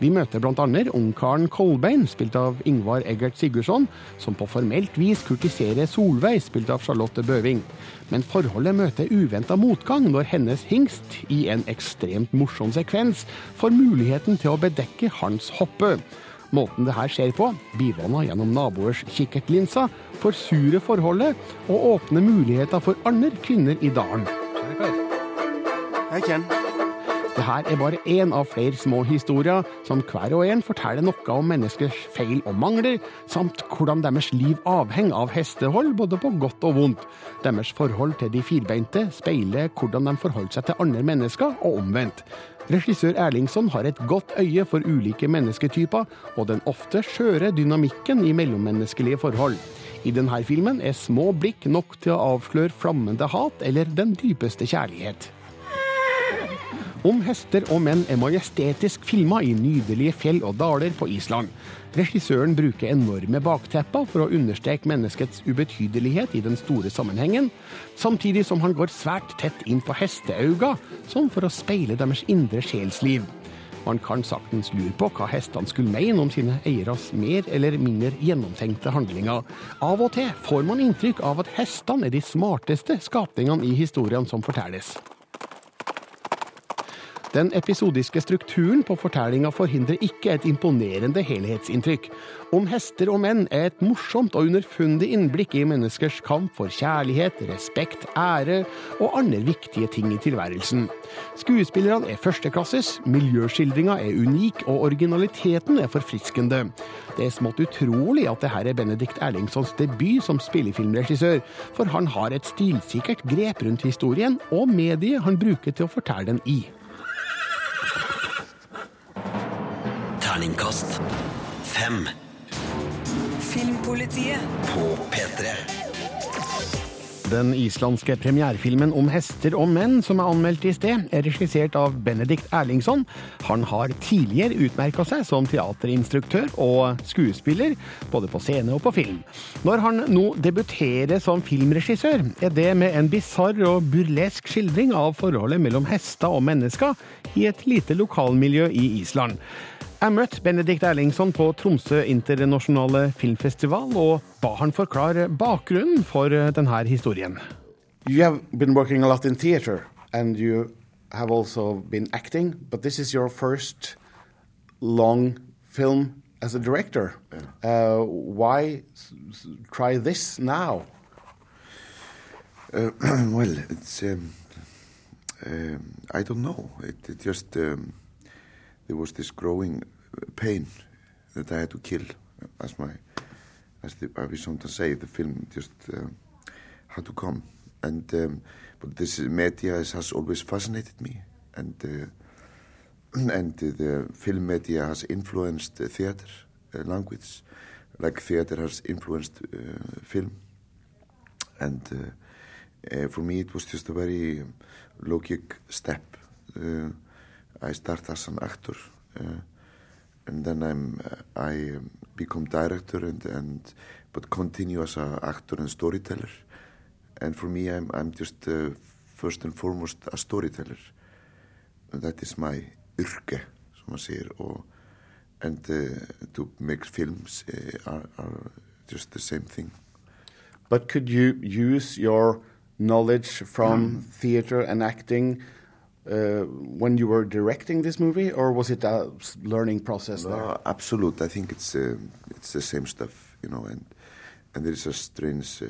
Speaker 5: Vi møter bl.a. ungkaren Kolbein, spilt av Ingvar Eggert Sigurdsson, som på formelt vis kurtiserer Solveig, spilt av Charlotte Bøving. Men forholdet møter uventa motgang når hennes hingst, i en ekstremt morsom sekvens, får muligheten til å bedekke hans hoppe. Måten det her skjer på, bivåner gjennom naboers kikkertlinser, forsurer forholdet og åpner muligheter for andre kvinner i dalen. Det her er bare én av flere små historier, som hver og en forteller noe om menneskers feil og mangler, samt hvordan deres liv avhenger av hestehold, både på godt og vondt. Deres forhold til de firbeinte speiler hvordan de forholder seg til andre mennesker, og omvendt. Regissør Erlingsson har et godt øye for ulike mennesketyper, og den ofte skjøre dynamikken i mellommenneskelige forhold. I denne filmen er små blikk nok til å avsløre flammende hat eller den dypeste kjærlighet. Om hester og menn er majestetisk filma i nydelige fjell og daler på Island. Regissøren bruker enorme baktepper for å understreke menneskets ubetydelighet i den store sammenhengen, samtidig som han går svært tett inn på hesteauga, som for å speile deres indre sjelsliv. Man kan saktens lure på hva hestene skulle mene om sine eieres mer eller mindre gjennomtenkte handlinger. Av og til får man inntrykk av at hestene er de smarteste skapningene i historiene som fortelles. Den episodiske strukturen på fortellinga forhindrer ikke et imponerende helhetsinntrykk. Om hester og menn er et morsomt og underfundig innblikk i menneskers kamp for kjærlighet, respekt, ære og andre viktige ting i tilværelsen. Skuespillerne er førsteklasses, miljøskildringa er unik, og originaliteten er forfriskende. Det er smått utrolig at det her er Benedikt Erlingssons debut som spillefilmregissør, for han har et stilsikkert grep rundt historien og mediet han bruker til å fortelle den i.
Speaker 6: Terningkast fem
Speaker 1: Filmpolitiet.
Speaker 6: på P3.
Speaker 5: Den islandske premierefilmen om hester og menn som er anmeldt i sted, er regissert av Benedikt Erlingsson. Han har tidligere utmerka seg som teaterinstruktør og skuespiller, både på scene og på film. Når han nå debuterer som filmregissør, er det med en bisarr og burlesk skildring av forholdet mellom hester og mennesker i et lite lokalmiljø i Island. Jeg møtte Benedikt Erlingsson på Tromsø internasjonale filmfestival og ba han forklare bakgrunnen for denne historien.
Speaker 15: You have been working a lot in theater and you have also been acting, but this is your first long film as a director. Uh, why try this now?
Speaker 13: Uh, well, it's um, uh, I don't know. It, it just um, there was this growing pain that I had to kill, as my as the, I we sometimes say. The film just um had to come, and um, but this media has always fascinated me, and uh, and the film media has influenced the theater uh, language, like theater has influenced uh, film, and. Uh, uh, for me, it was just a very logic step. I start as an actor, uh, and then I'm I become director and and but continue as an actor and storyteller. And for me, I'm I'm just uh, first and foremost a storyteller. And that is my yrke, som man säger. Och, and uh, to make films uh, are, are just the same thing.
Speaker 15: But could you use your knowledge from theater and acting uh, when you were directing this movie, or was it a learning process there?
Speaker 13: No, absolute. I think it's uh, it's the same stuff, you know, and and there is a strange, uh,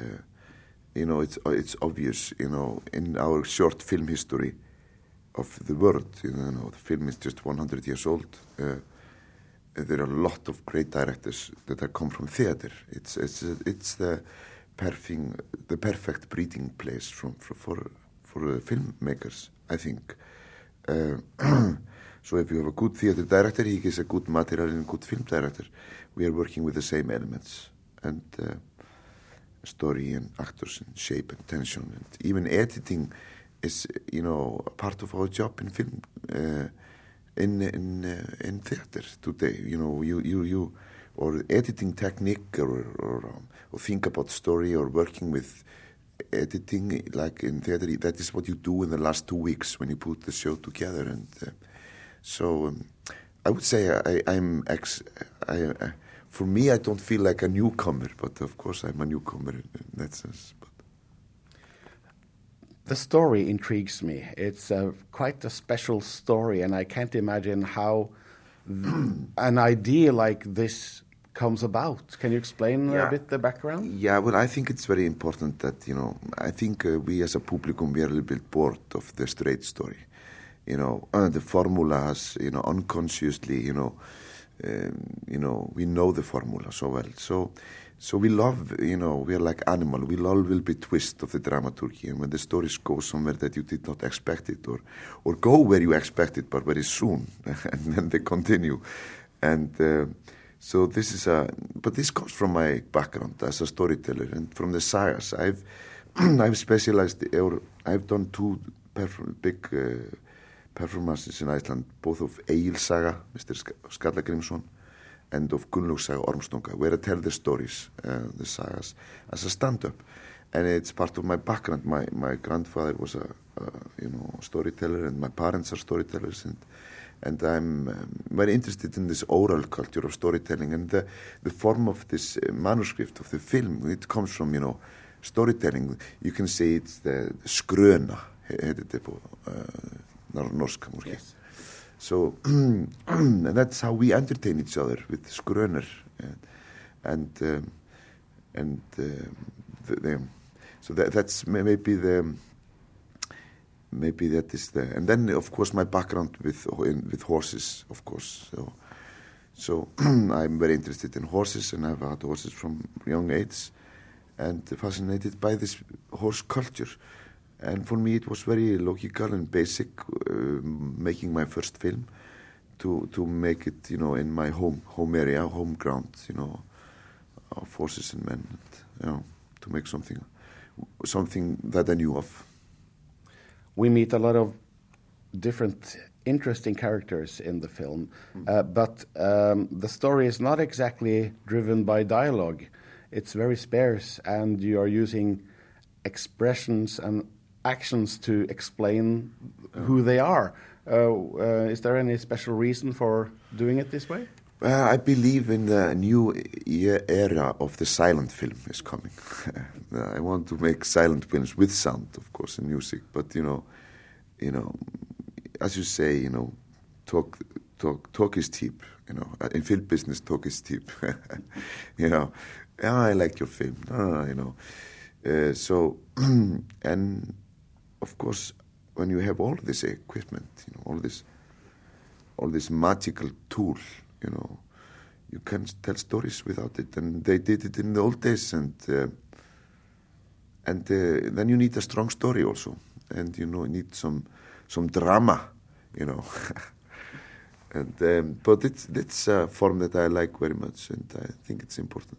Speaker 13: you know, it's it's obvious, you know, in our short film history, of the world. You know, the film is just 100 years old. Uh, there are a lot of great directors that have come from theater. It's it's it's the perfect the perfect breeding place from for for, for uh, filmmakers, I think. Uh, so if you have a good theater director, he gives a good material and a good film director. We are working with the same elements and uh, story and actors and shape and tension and even editing is you know a part of our job in film. Uh, in in uh, in theater today. You know, you you you or editing technique or or, or think about story or working with editing like in theater. That is what you do in the last two weeks when you put the show together. And uh, so um, I would say I, I'm ex. I, uh, for me, I don't feel like a newcomer, but of course I'm a newcomer in, in that sense. But
Speaker 15: the story intrigues me. It's uh, quite a special story, and I can't imagine how an idea like this comes about. Can you explain
Speaker 13: Yeah.
Speaker 15: a bit the background?
Speaker 13: Yeah, well, I think it's very important that, you know, I think uh, we as a publicum, we are a little bit bored of the straight story. You know, uh, the formula has, you know, unconsciously, you know, um, you know, we know the formula so well. So, so we love, you know, we are like animal. We love a little bit twist of the dramaturgy, and when the stories go somewhere that you did not expect it, or, or go where you expect it, but very soon, and then they continue, and. Uh, so this is a, but this comes from my background as a storyteller and from the sagas. I've, I've specialized, or I've done two perform, big uh, performances in Iceland, both of Egil Saga, Mr. Sk- Skallagrimsson, and of Gunnlaug Saga Ormstunga, where I tell the stories, uh, the sagas, as a stand-up. And it's part of my background. My my grandfather was a, a you know storyteller, and my parents are storytellers, and and I'm um, very interested in this oral culture of storytelling and the, the form of this uh, manuscript of the film. It comes from, you know, storytelling. You can say it's the, skröna, heitir þetta på uh, nor- norska måske. So, and that's how we entertain each other with skröner. And, and, um, and um, the, the, so that, that's may- maybe the, maybe that is the and then of course my background with in, with horses of course. So so I'm very interested in horses and I've had horses from young age and fascinated by this horse culture. And for me it was very logical and basic uh, making my first film to to make it you know in my home home area home ground you know of horses and men and, you know to make something something that I knew of
Speaker 15: we meet a lot of different interesting characters in the film, uh, but um, the story is not exactly driven by dialogue. It's very sparse, and you are using expressions and actions to explain who they are. Uh, uh, is there any special reason for doing it this way?
Speaker 13: Uh, I believe in the new era of the silent film is coming. I want to make silent films with sound, of course, and music. But you know, you know, as you say, you know, talk, talk, talk is cheap. You know, Uh, in film business, talk is cheap. you know, "Ah, I like your film. Ah, you know, uh, so and of course, when you have all this equipment, you know, all this all this magical tool, you know, you can't tell stories without it, and they did it in the old days, and uh, and uh, then you need a strong story also, and you know, you need some some drama, you know, and um, but it's it's a form that I like very much, and I think it's important.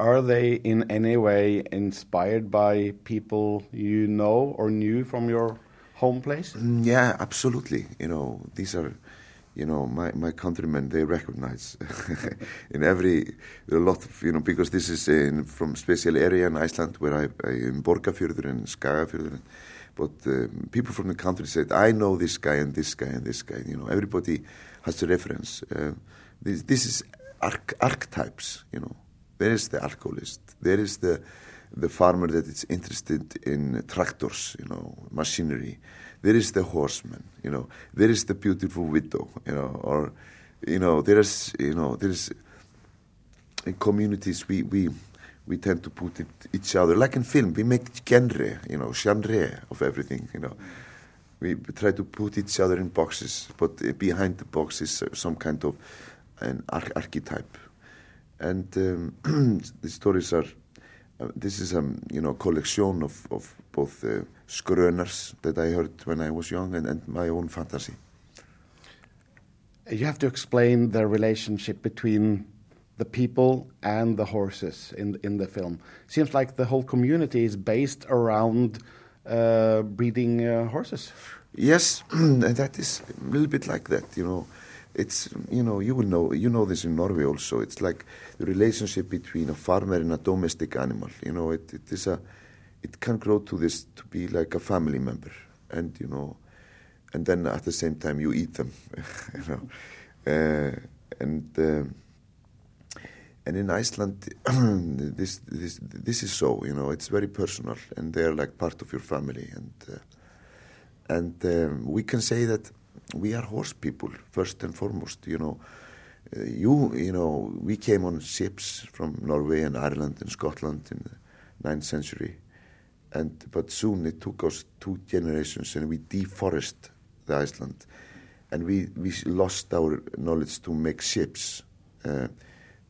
Speaker 15: Are they in any way inspired by people you know or knew from your home place?
Speaker 13: Mm, Yeah, absolutely. You know, these are, you know, my, my countrymen, they recognize in every, a lot of, you know, because this is in, from special area in Iceland where I, I in Borgafjörður and Skagafjörður. But um, people from the country said, I know this guy and this guy and this guy. You know, everybody has a reference. Uh, this, this is arch- archetypes, you know. There is the alcoholist. There is the the farmer that is interested in tractors, you know, machinery. There is the horseman, you know. There is the beautiful widow, you know, or you know, there is, you know, there is in communities we we we tend to put it each other like in film. We make genre, you know, genre of everything, you know. we try to put each other in boxes, but uh, behind the box is uh, some kind of an arch- archetype. And um, the stories are, this is a um, you know collection of, of both uh, skröners that I heard when I was young and, and my own fantasy.
Speaker 15: You have to explain the relationship between the people and the horses in in the film. Seems like the whole community is based around uh, breeding uh, horses.
Speaker 13: Yes, that is a little bit like that, you know. It's you know you will know you know this in Norway also. It's like the relationship between a farmer and a domestic animal. You know, it, it is a it can grow to this to be like a family member, and you know, and then at the same time you eat them, you know, uh, and. Um, and in Iceland, this this this is so. You know, it's very personal, and they're like part of your family, and uh, and um, we can say that we are horse people first and foremost. You know, uh, you you know we came on ships from Norway and Ireland and Scotland in the ninth century, and but soon it took us two generations, and we deforested the Iceland, and we we lost our knowledge to make ships. Uh,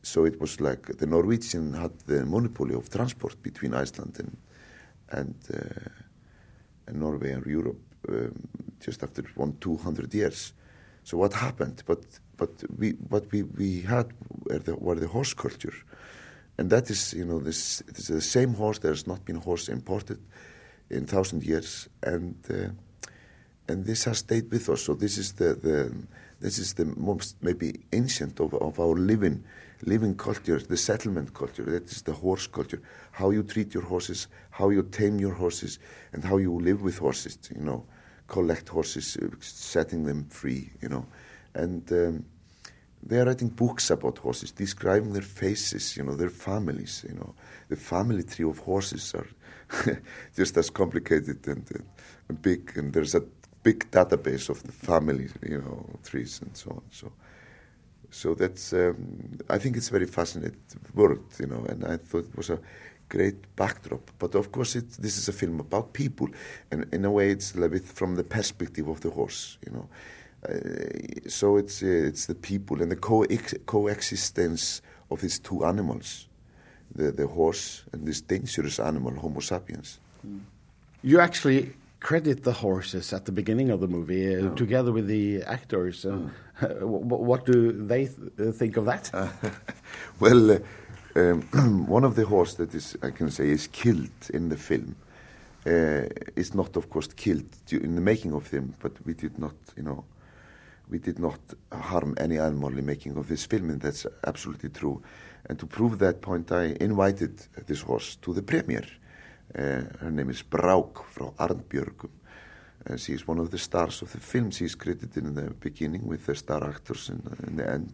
Speaker 13: so it was like the Norwegian had the monopoly of transport between Iceland and and, uh, and Norway and Europe um, just after one two hundred years. So what happened? But but we what we we had were the, were the horse culture, and that is you know this, this is the same horse. There has not been horse imported in thousand years, and uh, and this has stayed with us. So this is the, the this is the most maybe ancient of, of our living living culture, the settlement culture. That is the horse culture. How you treat your horses, how you tame your horses, and how you live with horses. You know, collect horses, uh, setting them free. You know, and um, they are writing books about horses, describing their faces. You know, their families. You know, the family tree of horses are just as complicated and, and big, and there's a big database of the family, you know, trees and so on. So, so that's um, I think it's a very fascinating world, you know, and I thought it was a great backdrop. But of course, it, this is a film about people, and in a way, it's a little bit from the perspective of the horse, you know. Uh, so it's uh, it's the people and the co- coexistence of these two animals, the the horse and this dangerous animal, Homo sapiens.
Speaker 15: You actually credit the horses at the beginning of the movie uh,
Speaker 13: Oh.
Speaker 15: together with the actors. Uh, wh- what do they th- think of that?
Speaker 13: Well, uh, um, one of the horse that is, I can say, is killed in the film uh, is not, of course, killed in the making of them, but we did not, you know, we did not harm any animal in making of this film, and that's absolutely true. And to prove that point, I invited this horse to the premiere. Uh, her name is Brauk from Arnbjörgum. Uh, she is one of the stars of the film. She is credited in the beginning with the star actors in, in the end.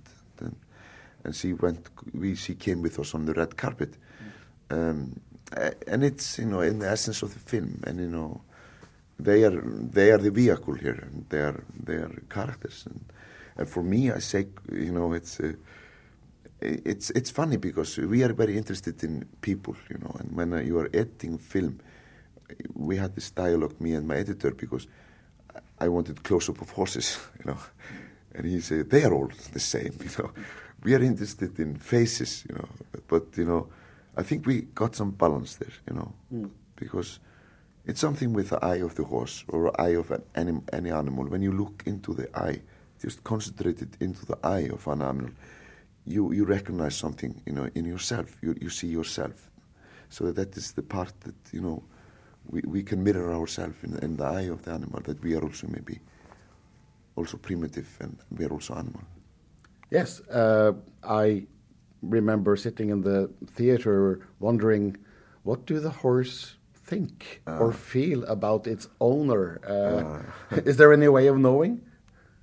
Speaker 13: And, she went, we, she came with us on the red carpet. Um, and it's, you know, in the essence of the film. And, you know, they are, they are the vehicle here. And they are, they are characters. And, and for me, I say, you know, it's, uh, it's it's funny because we are very interested in people, you know. And when uh, you are editing film, we had this dialogue, me and my editor, because I wanted close up of horses, you know. And he said they are all the same, you know. We are interested in faces, you know. But you know, I think we got some balance there, you know,
Speaker 15: Mm.
Speaker 13: because it's something with the eye of the horse or eye of an anim- any animal. When you look into the eye, just concentrated into the eye of an animal, you, you recognize something, you know, in yourself. You, you see yourself. So that is the part that, you know, we, we can mirror ourselves in, in the eye of the animal, that we are also maybe also primitive and we are also animal.
Speaker 15: Yes, uh, I remember sitting in the theater wondering, what do the horse think or feel about its owner? Uh, is there any way of knowing?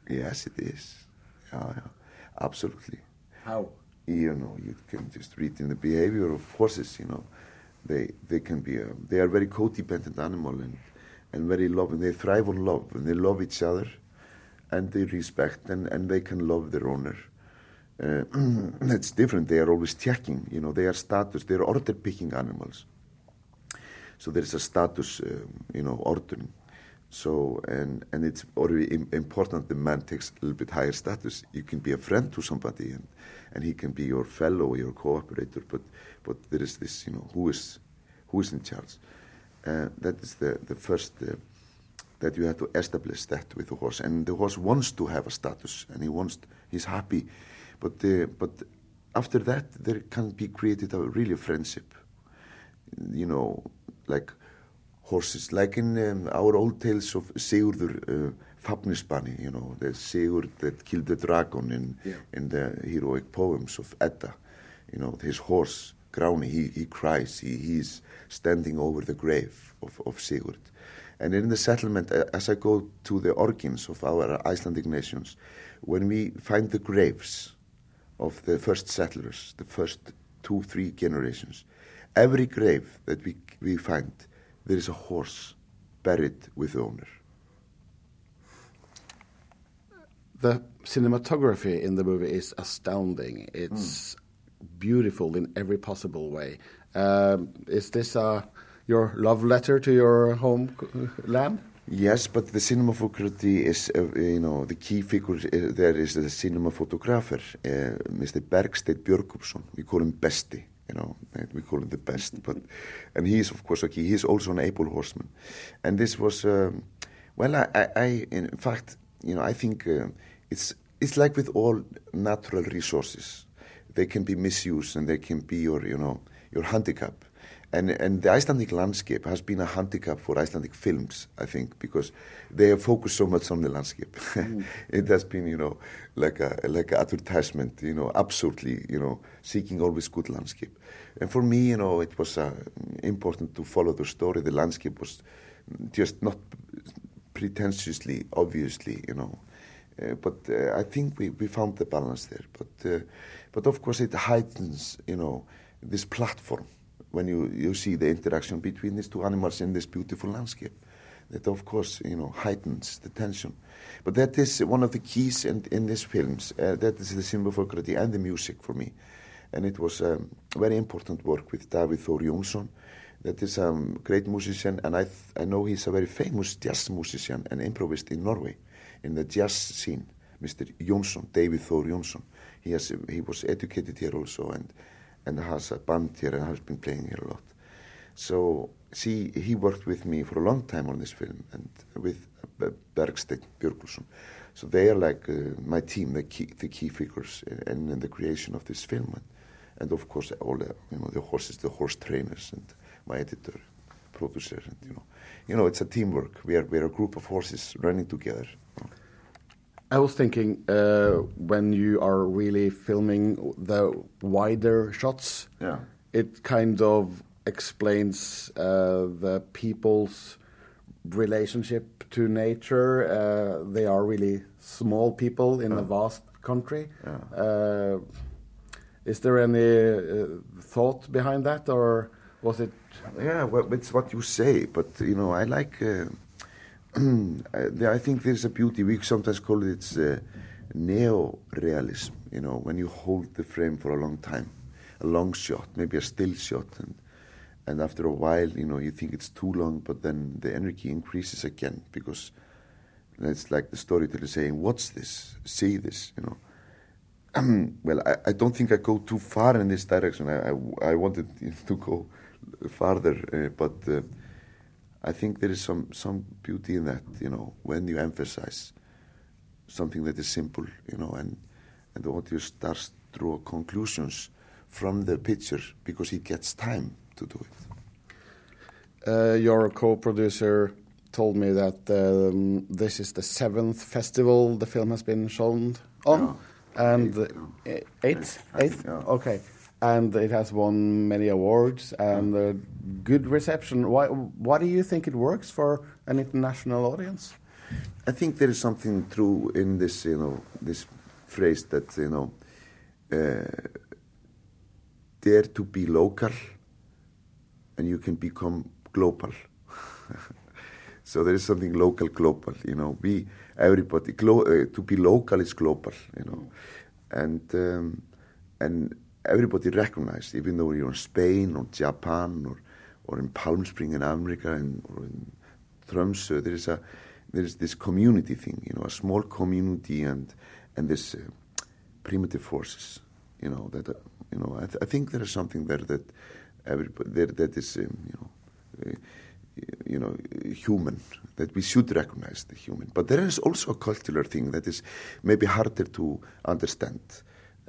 Speaker 13: Yes, it is. Yeah, yeah. Absolutely.
Speaker 15: How?
Speaker 13: You know, you can just read in the behavior of horses. You know, they they can be a, they are very codependent animal and and very loving. They thrive on love and they love each other, and they respect and and they can love their owner. Uh, it's different. They are always checking. You know, they are status. They are order picking animals. So there is a status, um, you know, ordering. So and and it's already im- important the man takes a little bit higher status. You can be a friend to somebody and and he can be your fellow, your cooperator. But but there is this, you know, who is who is in charge. Uh, that is the the first. Uh, that you have to establish that with the horse, and the horse wants to have a status, and he wants, he's happy, but uh, but after that there can be created a really a friendship, you know, like horses, like in um, our old tales of Sigurður uh, Fafnisbani, you know, the Sigurd that killed the dragon in
Speaker 15: Yeah.
Speaker 13: in the heroic poems of Edda, you know, his horse Gráni, he he cries, he he's standing over the grave of of Sigurd. And in the settlement, uh, as I go to the origins of our Icelandic nations, when we find the graves of the first settlers, the first two, three generations, every grave that we, we find, there is a horse buried with the owner.
Speaker 15: The cinematography in the movie is astounding. It's beautiful in every possible way. Um, is this uh, your love letter to your homeland?
Speaker 13: Yes, but the cinematography is, uh, you know, the key figure uh, there is the cinematographer, uh, Mr. Bergstedt Björgupsson. We call him Besti, you know, we call him the best. But and he is, of course, a key. He is also an able horseman, and this was, um, well, I, I, I, in fact, you know, I think uh, it's it's like with all natural resources, they can be misused and they can be your, you know, your handicap. And, and the Icelandic landscape has been a handicap for Icelandic films, I think, because they have focused so much on the landscape. it has been, you know, like a like an advertisement, you know, absolutely, you know, seeking always good landscape. And for me, you know, it was uh, important to follow the story. The landscape was just not pretentiously, obviously, you know. Uh, but uh, I think we, we found the balance there. But uh, but of course it heightens, you know, this platform when you, you see the interaction between these two animals in this beautiful landscape. That of course you know heightens the tension. But that is one of the keys in, in these films. Uh, that is the symbol for cinematography and the music for me. And it was um, very important work with David Thor Jonsson. That is a um, great musician, and I, I know he's a very famous jazz musician and improvised in Norway, in the jazz scene. Mr. Jonsson, David Thor Jonsson. He has he was educated here also, and and has a band here and has been playing here a lot. So see, he worked with me for a long time on this film, and with uh, Bergstedt Björgulsson. So they are like uh, my team, the key, the key figures in, in the creation of this film, and, and of course all the you know the horses, the horse trainers, and my editor, producer, and you know, you know it's a teamwork. We are we are a group of horses running together.
Speaker 15: I was thinking uh, when you are really filming the wider shots,
Speaker 13: Yeah.
Speaker 15: it kind of explains uh, the people's relationship to nature. Uh, they are really small people in a vast country. Uh, is there any uh, thought behind that, or was it?
Speaker 13: Yeah, well, it's what you say, but you know, I like. I think there's a beauty. We sometimes call it uh, neo-realism. You know, when you hold the frame for a long time, a long shot, maybe a still shot, and and after a while, you know, you think it's too long, but then the energy increases again because it's like the storyteller saying, "What's this? See this?" You know. well, I, I don't think I go too far in this direction. I, I, I wanted to go farther, uh, but uh, I think there is some, some beauty in that, you know, when you emphasize something that is simple, you know, and, and the audience starts to draw conclusions from the picture because he gets time to do it.
Speaker 15: Uh, your co-producer told me that um, this is the seventh festival the film has been shown on, and uh, eighth, eighth, okay, and it has won many awards and a good reception. Why? Why do you think it works for an international audience?
Speaker 13: I think there is something true in this, you know, this phrase that, you know, uh, dare to be local and you can become global. so there is something local, global, you know, we, everybody, glo- uh, to be local is global, you know, and, um, and everybody recognized, even though you're in Spain or Japan or, or in Palm Spring in America and, or in Tromsø, there is a there is this community thing, you know, a small community and and this uh, primitive forces, you know, that uh, you know, I, th- I think there is something there that everybody there that is, um, you know. Uh, you know, human, that we should recognize the human. But there is also a cultural thing that is maybe harder to understand.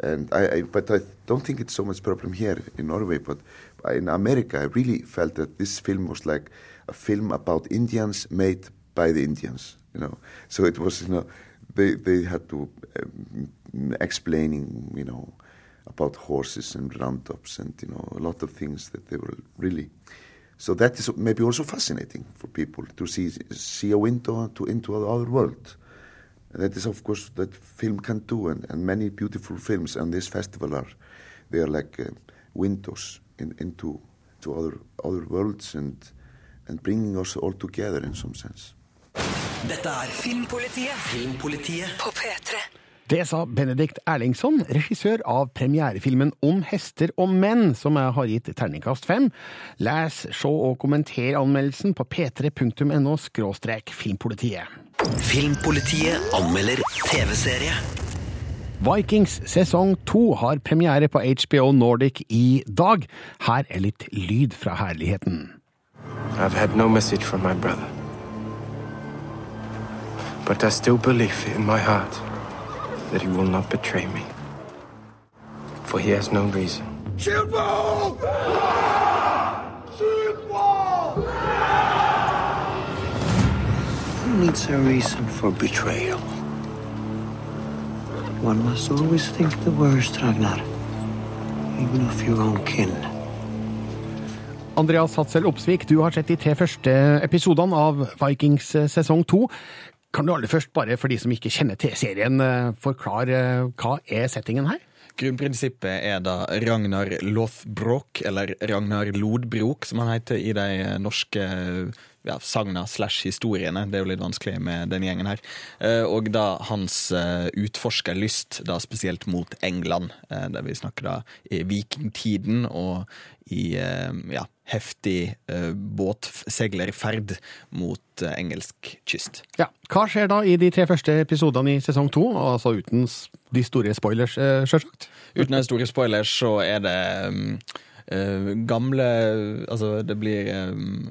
Speaker 13: And I, I, but I don't think it's so much problem here in Norway. But in America, I really felt that this film was like a film about Indians made by the Indians. You know, so it was you know they they had to um, explaining you know about horses and roundups and you know a lot of things that they were really. So that is maybe also fascinating for people to see see a window to into another world. That is, of course, that film can do, and, and many beautiful films. on this festival are, they are like uh, windows in, into to other other worlds and and bringing us all together in some sense.
Speaker 6: Dette er
Speaker 1: Filmpolitiet.
Speaker 6: Filmpolitiet
Speaker 1: På P3.
Speaker 5: Det sa Benedikt Erlingsson, regissør av premierefilmen Om hester og menn, som jeg har gitt terningkast fem. Les, se og kommenter anmeldelsen på p3.no filmpolitiet.
Speaker 6: Filmpolitiet anmelder TV-serie.
Speaker 5: Vikings sesong to har premiere på HBO Nordic i dag. Her er litt lyd fra herligheten.
Speaker 16: I've had no message from my brother. But I still believe in my heart that he will not betray me. For he has no reason.
Speaker 17: Shoot
Speaker 18: needs a reason for betrayal? One must always think the worst, Ragnar. Even of your own kin.
Speaker 5: Andreas Hatzel Opsvik, du har sett de tre første episodene av Vikings eh, sesong to. Kan du aller først, bare for de som ikke kjenner til serien, eh, forklare eh, hva er settingen her?
Speaker 4: Grunnprinsippet er da Ragnar Lothbrok, eller Ragnar Lodbrok, som han heter i de norske ja, sagna slash historiene. Det er jo litt vanskelig med den gjengen her. Eh, Og da hans eh, utforskerlyst, da spesielt mot England, eh, der vi snakker da i vikingtiden og i ja, heftig båtseglerferd mot engelsk kyst.
Speaker 5: Ja, Hva skjer da i de tre første episodene i sesong to, altså uten de store spoilers, sjølsagt?
Speaker 4: Uten de store spoilers så er det eh, gamle Altså, det blir um,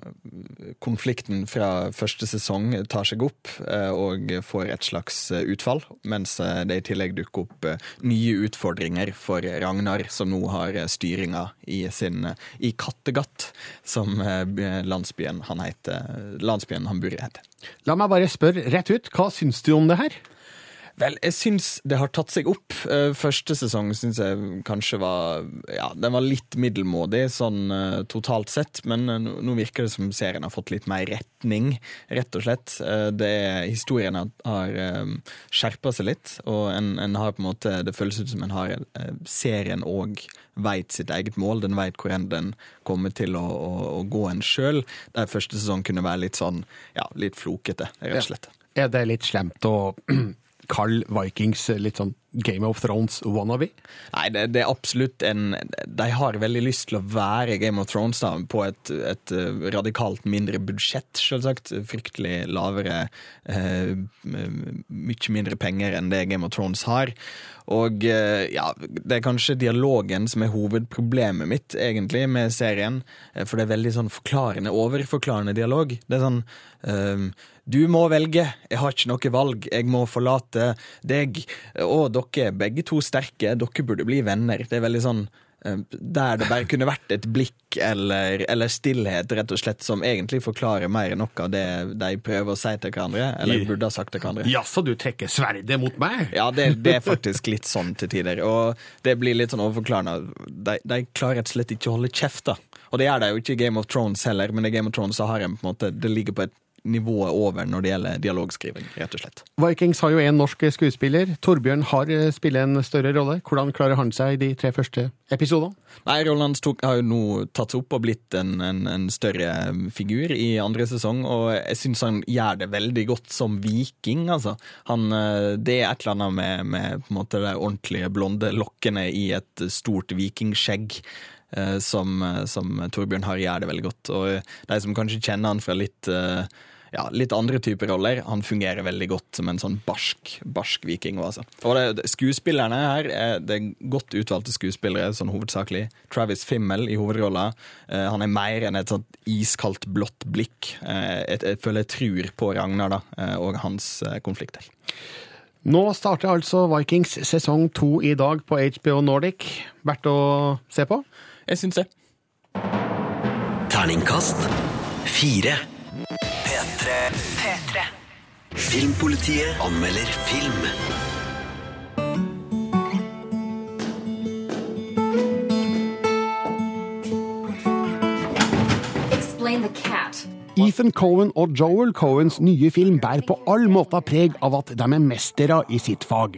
Speaker 4: Konflikten fra første sesong tar seg opp eh, og får et slags eh, utfall, mens eh, det i tillegg dukker opp eh, nye utfordringer for Ragnar, som nå har eh, styringa i sin eh, i Kattegatt, som eh, landsbyen han heter Landsbyen han bor i heter.
Speaker 5: La meg bare spørre rett ut, hva syns du om det her?
Speaker 4: Vel, jeg syns det har tatt seg opp. Eh, Første sesong syns jeg kanskje var Ja, den var litt middelmådig sånn eh, totalt sett, men eh, nå virker det som serien har fått litt mer retning, rett og slett. Det historien har, skjerpa seg litt, og en, en har på en måte Det føles ut som en har serien òg veit sitt eget mål. Den veit hvor enn den kommer til å, å, å gå en sjøl. Der første sesong kunne være litt sånn ja, litt flokete, rett og slett.
Speaker 5: Er det litt slemt å kalle Vikings litt sånn Game of Thrones wannabe?
Speaker 4: Nei, det, det er absolutt en De har veldig lyst til å være Game of Thrones da, på et, et eh, radikalt mindre budsjett, selvsagt. Fryktelig lavere eh, Mye mindre penger enn det Game of Thrones har. Og eh, ja, det er kanskje dialogen som er hovedproblemet mitt, egentlig, med serien. Eh, For det er veldig sånn forklarende, overforklarende dialog. Det er sånn ehm, Du må velge, jeg har ikke noe valg, jeg må forlate deg. Og dere er begge to sterke, dere burde bli venner. Det er veldig sånn eh, der det bare kunne vært et blikk eller, eller stillhet, rett og slett, som egentlig forklarer mer enn noe av det de prøver å si til hverandre, eller burde ha sagt til hverandre.
Speaker 5: Jaså, du trekker sverdet mot meg?
Speaker 4: Ja, det, det er faktisk litt sånn til tider. Og det blir litt sånn overforklarende. De, de klarer rett og slett ikke å holde kjeft, da. Og det gjør de jo ikke i Game of Thrones heller, men i Game of Thrones så har en på en måte Det ligger på et nivå over når det gjelder dialogskriving, rett og slett.
Speaker 5: Vikings har jo en norsk skuespiller. Torbjørn har eh, spiller en større rolle. Hvordan klarer han seg i de tre første episodene?
Speaker 4: Nei, Rollen hans har jo nå tatt seg opp og blitt en, en, en større figur i andre sesong, og jeg syns han gjør det veldig godt som viking, altså. Han, eh, det er et eller annet med, med på en måte de ordentlige blonde lokkene i et stort vikingskjegg. eh, Som, som Torbjørn har gjør det veldig godt. Og de som kanskje kjenner han fra litt eh, ja, litt andre typer roller. Han fungerer veldig godt som en sånn barsk, barsk viking. Også. Og det, skuespillerne her er, det er godt utvalgte skuespillere, sånn hovedsakelig. Travis Fimmel i hovedrolla. Eh, han er mer enn et sånt iskaldt, blått blikk. Eh, jeg, jeg føler jeg tror på Ragnar da, eh, og hans eh, konflikter.
Speaker 5: Nå starter altså Vikings sesong to i dag på HBO Nordic. Verdt å se på?
Speaker 4: Jeg syns det.
Speaker 6: Terningkast fire.
Speaker 1: P3. P3.
Speaker 6: Filmpolitiet anmelder film.
Speaker 19: Explain the cat.
Speaker 5: Ethan Cohen og Joel Cohens nye film bærer på all måte preg av at de er mestere i sitt fag.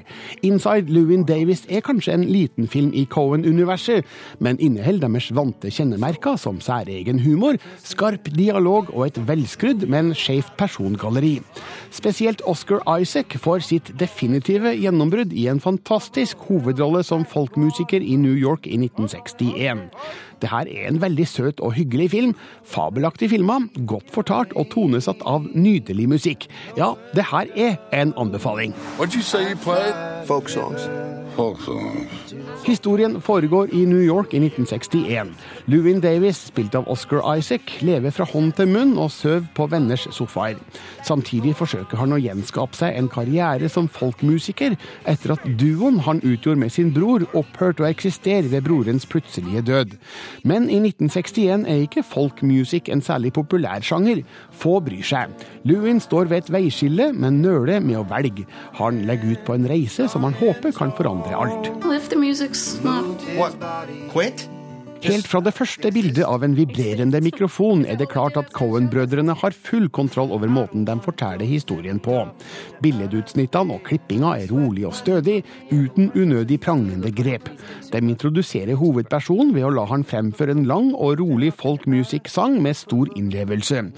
Speaker 5: Inside Lewin Davis er kanskje en liten film i Cohen-universet, men inneholder deres vante kjennemerker som særegen humor, skarp dialog og et velskrudd, men skjevt persongalleri. Spesielt Oscar Isaac får sitt definitive gjennombrudd i en fantastisk hovedrolle som folkmusiker i New York i 1961. Det her er en veldig søt og hyggelig film. Fabelaktig filma, godt fortalt og tonesatt av nydelig musikk. Ja, det her er en anbefaling.
Speaker 17: Hva you say you played? Folk songs. Songs.
Speaker 5: Historien foregår i New York i 1961. Lewin Davis, spilt av Oscar Isaac, lever fra hånd til munn og søv på venners sofaer. Samtidig forsøker han å gjenskape seg en karriere som folkmusiker, etter at duoen han utgjorde med sin bror, opphørte å eksistere ved brorens plutselige død. Men i 1961 er ikke folkmusikk en særlig populær sjanger. Få bryr seg. Lewin står ved et veiskille, men nøler med å velge. Han legger ut på en reise som han håper kan forandre alt.
Speaker 19: Well, if the music's not.
Speaker 17: What? Quit?
Speaker 5: Helt fra det første bildet av en vibrerende mikrofon er det klart at Cohen-brødrene har full kontroll over måten de forteller historien på. Billedutsnittene og klippinga er rolig og stødig, uten unødig prangende grep. De introduserer hovedpersonen ved å la han fremføre en lang og rolig folk-musikk-sang med stor innlevelse.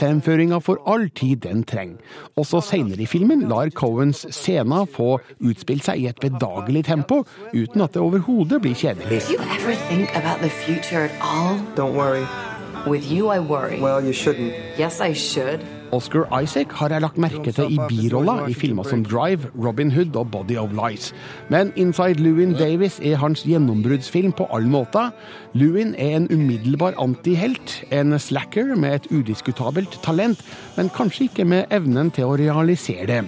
Speaker 5: Fremføringa får all tid den trenger. Også seinere i filmen lar Cohens scener få utspilt seg i et bedagelig tempo, uten at det overhodet blir kjedelig.
Speaker 20: Do you ever think about the future at all?
Speaker 18: Don't worry.
Speaker 20: With you, I worry.
Speaker 18: Well.
Speaker 20: Yes,
Speaker 5: Oscar Isaac har jeg lagt merke til i biroller i filmer som Drive, Robin Hood og Body of Lies. Men Inside Lewin Davis er hans gjennombruddsfilm på alle måter. Lewin er en umiddelbar antihelt, en slacker med et udiskutabelt talent, men kanskje ikke med evnen til å realisere det.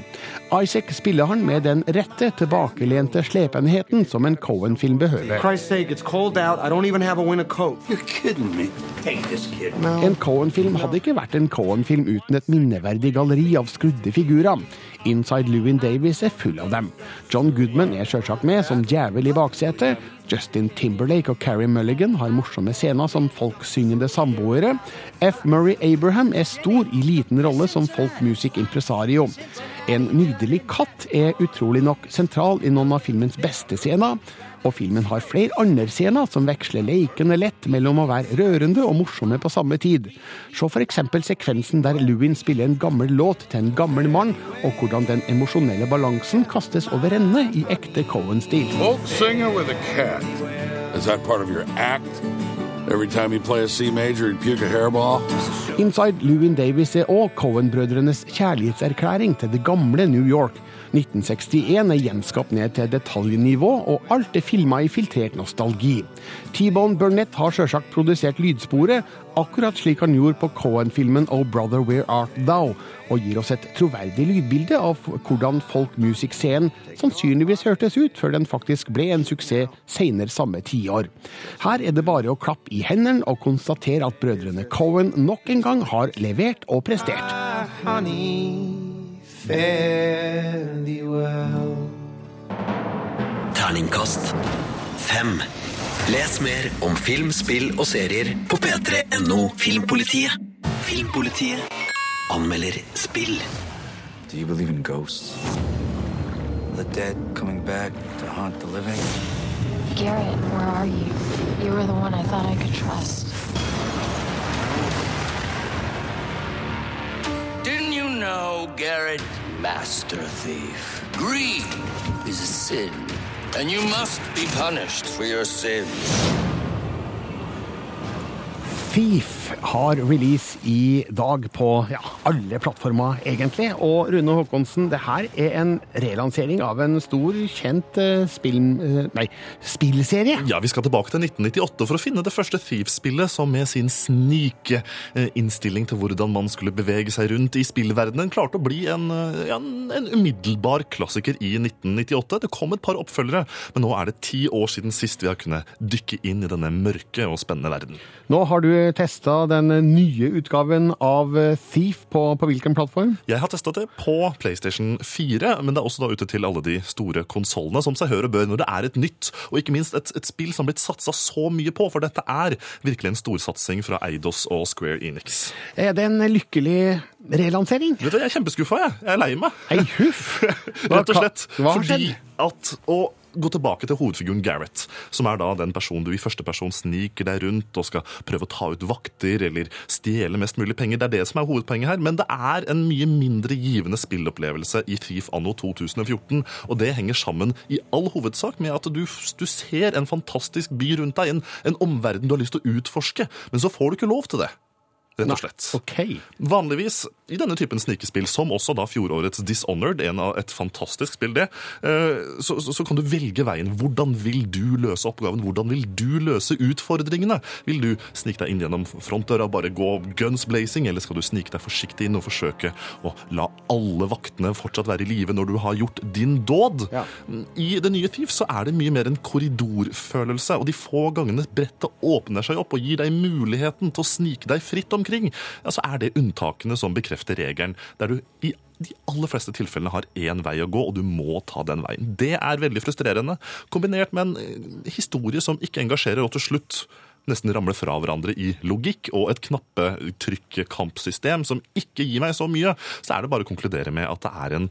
Speaker 5: Isaac spiller han med den rette, tilbakelente slepenheten som en Cohen-film behøver.
Speaker 18: Christ's sake, it's cold out. I don't even have a winter coat.
Speaker 7: You're kidding me. Take this kid.
Speaker 5: En Cohen-film hadde ikke vært en Cohen-film uten et minneverdig galleri av skrudde figurer. Inside Lewin Davis er full av dem. John Goodman er selvsagt med som djevel i baksetet. Justin Timberlake og Carrie Mulligan har morsomme scener som folksyngende samboere. F. Murray Abraham er stor i liten rolle som folkmusikk-impresario. En nydelig katt er utrolig nok sentral i noen av filmens beste scener. Og filmen har flere andre scener som veksler leikende lett mellom å være rørende og morsomme på samme tid. Se eksempel sekvensen der Lewin spiller en gammel låt til en gammel mann, og hvordan den emosjonelle balansen kastes over ende i ekte Cohen-stil.
Speaker 17: Folk singer with a cat. Is that part of your act? Every time you play a C major, you puke a hairball?
Speaker 5: Inside Lewin Davis er òg Cohen-brødrenes kjærlighetserklæring til det gamle New York. 1961 er gjenskapt ned til detaljnivå, og alt er filma i filtrert nostalgi. T-Bone Burnett har sjølsagt produsert lydsporet, akkurat slik han gjorde på Cohen-filmen Oh Brother Where Art Thou, og gir oss et troverdig lydbilde av hvordan folkmusikkscenen sannsynligvis hørtes ut før den faktisk ble en suksess senere samme tiår. Her er det bare å klappe i hendene og konstatere at brødrene Cohen nok en gang har levert og prestert.
Speaker 6: Terningkast fem. Les mer om film, spill og serier på p3.no Filmpolitiet. Filmpolitiet anmelder spill.
Speaker 21: Do you believe in ghosts? The dead coming back to haunt the living?
Speaker 11: Garrett, where are you? You were the one I thought I could trust.
Speaker 3: Didn't you know, Garrett, master thief? Greed is a sin, and you must be punished for your sins.
Speaker 5: Thief har release i dag på ja, alle plattformer, egentlig. Og Rune Håkonsen, det her er en relansering av en stor, kjent eh, spill... eh, Nei, spillserie.
Speaker 10: Ja, Vi skal tilbake til 1998 for å finne det første Thief-spillet som med sin snike eh, innstilling til hvordan man skulle bevege seg rundt i spillverdenen, klarte å bli en, en, en umiddelbar klassiker i 1998. Det kom et par oppfølgere, men nå er det ti år siden sist vi har kunnet dykke inn i denne mørke og spennende verden.
Speaker 5: Nå har du testa den nye utgaven av eh, Thief på, på hvilken plattform?
Speaker 10: Jeg har testa det på PlayStation 4, men det er også da ute til alle de store konsollene, som seg hør og bør når det er et nytt, og ikke minst et, et spill som har blitt satsa så mye på, for dette er virkelig en storsatsing fra Eidos og Square Enix.
Speaker 5: Er det en lykkelig relansering?
Speaker 10: Vet du, Jeg er kjempeskuffa, jeg. Jeg er lei meg.
Speaker 5: Ei huff!
Speaker 10: Rett og slett.
Speaker 5: Hva har
Speaker 10: Fordi at å gå tilbake til hovedfiguren Gareth, som er da den personen du i første person sniker deg rundt og skal prøve å ta ut vakter eller stjele mest mulig penger. Det er det som er hovedpoenget her. Men det er en mye mindre givende spillopplevelse i Thief anno 2014. Og det henger sammen i all hovedsak med at du, du ser en fantastisk by rundt deg, en, en omverden du har lyst til å utforske, men så får du ikke lov til det. Rett og slett. Vanligvis i denne typen snikespill, som også da fjorårets Dishonored, en av et fantastisk spill det, eh, så, så, så kan du velge veien. Hvordan vil du løse oppgaven? Hvordan vil du løse utfordringene? Vil du snike deg inn gjennom frontdøra og bare gå guns blazing, eller skal du snike deg forsiktig inn og forsøke å la alle vaktene fortsatt være i live når du har gjort din dåd? I det nye Thief så er det mye mer en korridorfølelse, og de få gangene brettet åpner seg opp og gir deg muligheten til å snike deg fritt omkring, ja, så er det unntakene som bekrefter regelen, der du i de aller fleste tilfellene har én vei å gå, og du må ta den veien. Det er veldig frustrerende, kombinert med en eh, historie som ikke engasjerer, og til slutt nesten ramler fra hverandre i logikk og et knappetrykk-kampsystem som ikke gir meg så mye, så er det bare å konkludere med at det er en,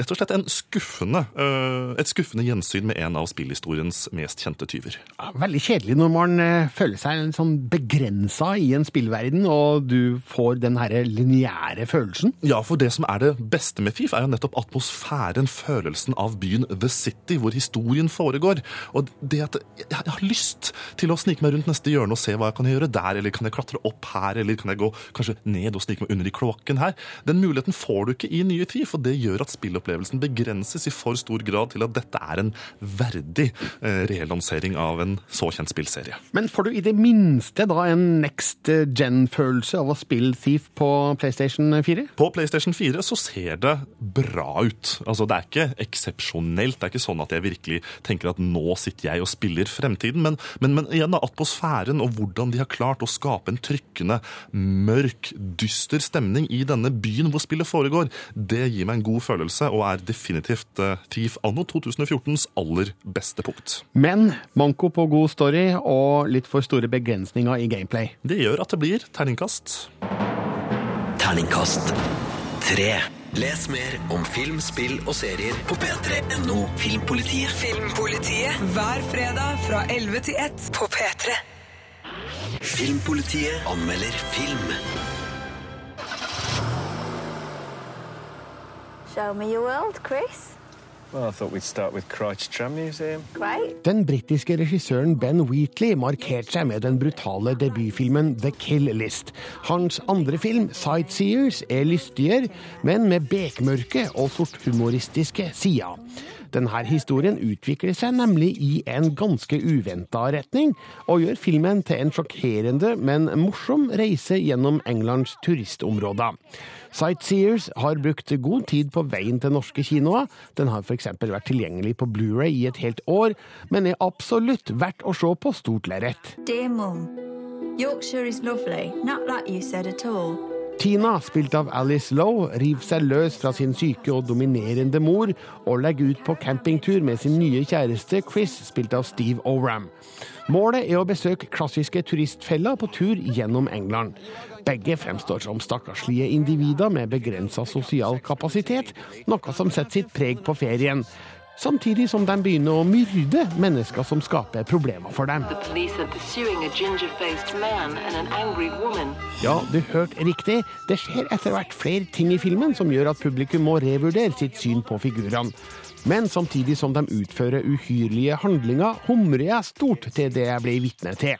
Speaker 10: rett og slett en skuffende, øh, et skuffende gjensyn med en av spillhistoriens mest kjente tyver.
Speaker 5: Ja, Veldig kjedelig når man eh, føler seg en sånn begrensa i en spillverden, og du får den herre lineære følelsen.
Speaker 10: Ja, for det som er det beste med FIF, er jo nettopp atmosfæren, følelsen av byen The City, hvor historien foregår. Og det at jeg har lyst til å snike meg rundt neste hjørne og se hva jeg kan gjøre der, eller kan jeg klatre opp her, eller kan jeg gå kanskje ned og snike meg under i kloakken her? Den muligheten får du ikke i nye tid, for det gjør at spillopplevelsen begrenses i for stor grad til at dette er en verdig eh, relansering av en så kjent spillserie.
Speaker 5: Men får du i det minste da en next gen-følelse av å spille Thief på PlayStation 4?
Speaker 10: På PlayStation 4 så ser det bra ut. Altså, Det er ikke eksepsjonelt. Det er ikke sånn at jeg virkelig tenker at nå sitter jeg og spiller fremtiden. Men, men, men igjen, da, atmosfæren og hvordan de har klart å skape en trykkende, mørk, dyster stemning i denne byen hvor spillet foregår, det gir meg en god følelse og er definitivt uh, Thief anno 2014s aller beste punkt.
Speaker 5: Men manko på god story og litt for store begrensninger i gameplay.
Speaker 10: Det gjør at det blir terningkast.
Speaker 6: Terningkast tre. Les mer om film, spill og serier på p3.no Filmpolitiet.
Speaker 1: Filmpolitiet hver fredag fra 11 til 1 på P3.
Speaker 6: Filmpolitiet anmelder film.
Speaker 22: Show me your world, Chris.
Speaker 16: Well, I thought we'd start with Crouch Tram Museum.
Speaker 22: Great.
Speaker 5: Den britiske regissøren Ben Wheatley markerte seg med den brutale debutfilmen The Kill List. Hans andre film, Sightseers, er lystigere, men med bekmørke og sorthumoristiske sider. Denne historien utvikler seg nemlig i en ganske uventa retning, og gjør filmen til en sjokkerende, men morsom reise gjennom Englands turistområder. Sightseers har brukt god tid på veien til norske kinoer. Den har f.eks. vært tilgjengelig på Blu-ray i et helt år, men er absolutt verdt å se på stort lerret.
Speaker 22: Dear mom, Yorkshire is lovely. Not like you said at all.
Speaker 5: Tina, spilt av Alice Lowe, river seg løs fra sin syke og dominerende mor og legger ut på campingtur med sin nye kjæreste Chris, spilt av Steve Oram. Målet er å besøke klassiske turistfeller på tur gjennom England. Begge fremstår som stakkarslige individer med begrensa sosial kapasitet, noe som setter sitt preg på ferien. Samtidig som de begynner å myrde mennesker som skaper problemer for dem. Ja, du hørte riktig. Det skjer etter hvert flere ting i filmen som gjør at publikum må revurdere sitt syn på figurene. Men samtidig som de utfører uhyrlige handlinger, humrer jeg stort til det jeg ble vitne til.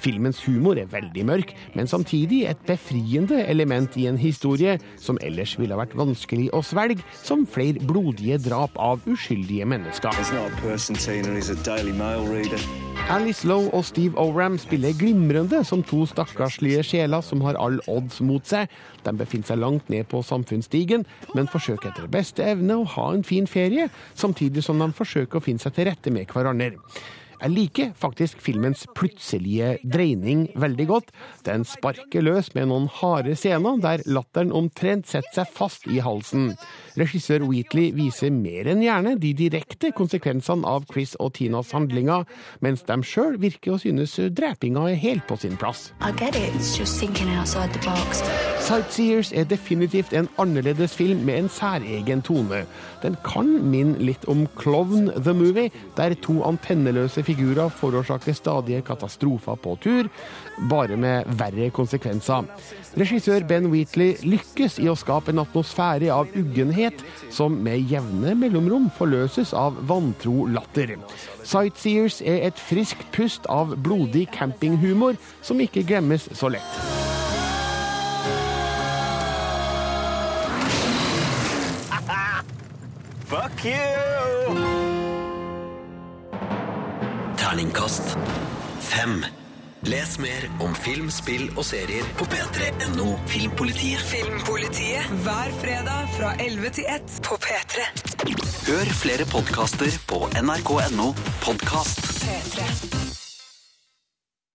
Speaker 5: Filmens humor er veldig mørk, men samtidig et befriende element i en historie som ellers ville vært vanskelig å svelge, som flere blodige drap av uskyldige mennesker. Alice Lowe og Steve Oram spiller glimrende som to stakkarslige sjeler som har all odds mot seg. De befinner seg langt ned på samfunnsstigen, men forsøker etter beste evne å ha en fin ferie, samtidig som de forsøker å finne seg til rette med hverandre. Jeg liker faktisk filmens plutselige dreining veldig godt. Den sparker løs med noen harde scener der latteren omtrent setter seg fast i halsen. Regissør Wheatley viser mer enn gjerne de direkte konsekvensene av Chris og Tinas handlinger, mens de sjøl virker å synes drepinga er helt på sin plass. Sightseers er definitivt en annerledes film med en særegen tone. Den kan minne litt om Klovn the Movie, der to antenneløse figurer forårsaker stadige katastrofer på tur, bare med verre konsekvenser. Regissør Ben Wheatley lykkes i å skape en atmosfære av uggenhet som med jevne mellomrom forløses av vantro latter. Sightseers er et friskt pust av blodig campinghumor som ikke glemmes så lett.
Speaker 6: Fuck you! Terningkast fem. Les mer om film, spill og serier på p3.no Filmpolitiet.
Speaker 1: Filmpolitiet hver fredag fra 11 til 1 på P3.
Speaker 6: Hør flere podkaster på nrk.no podkast.
Speaker 1: P3.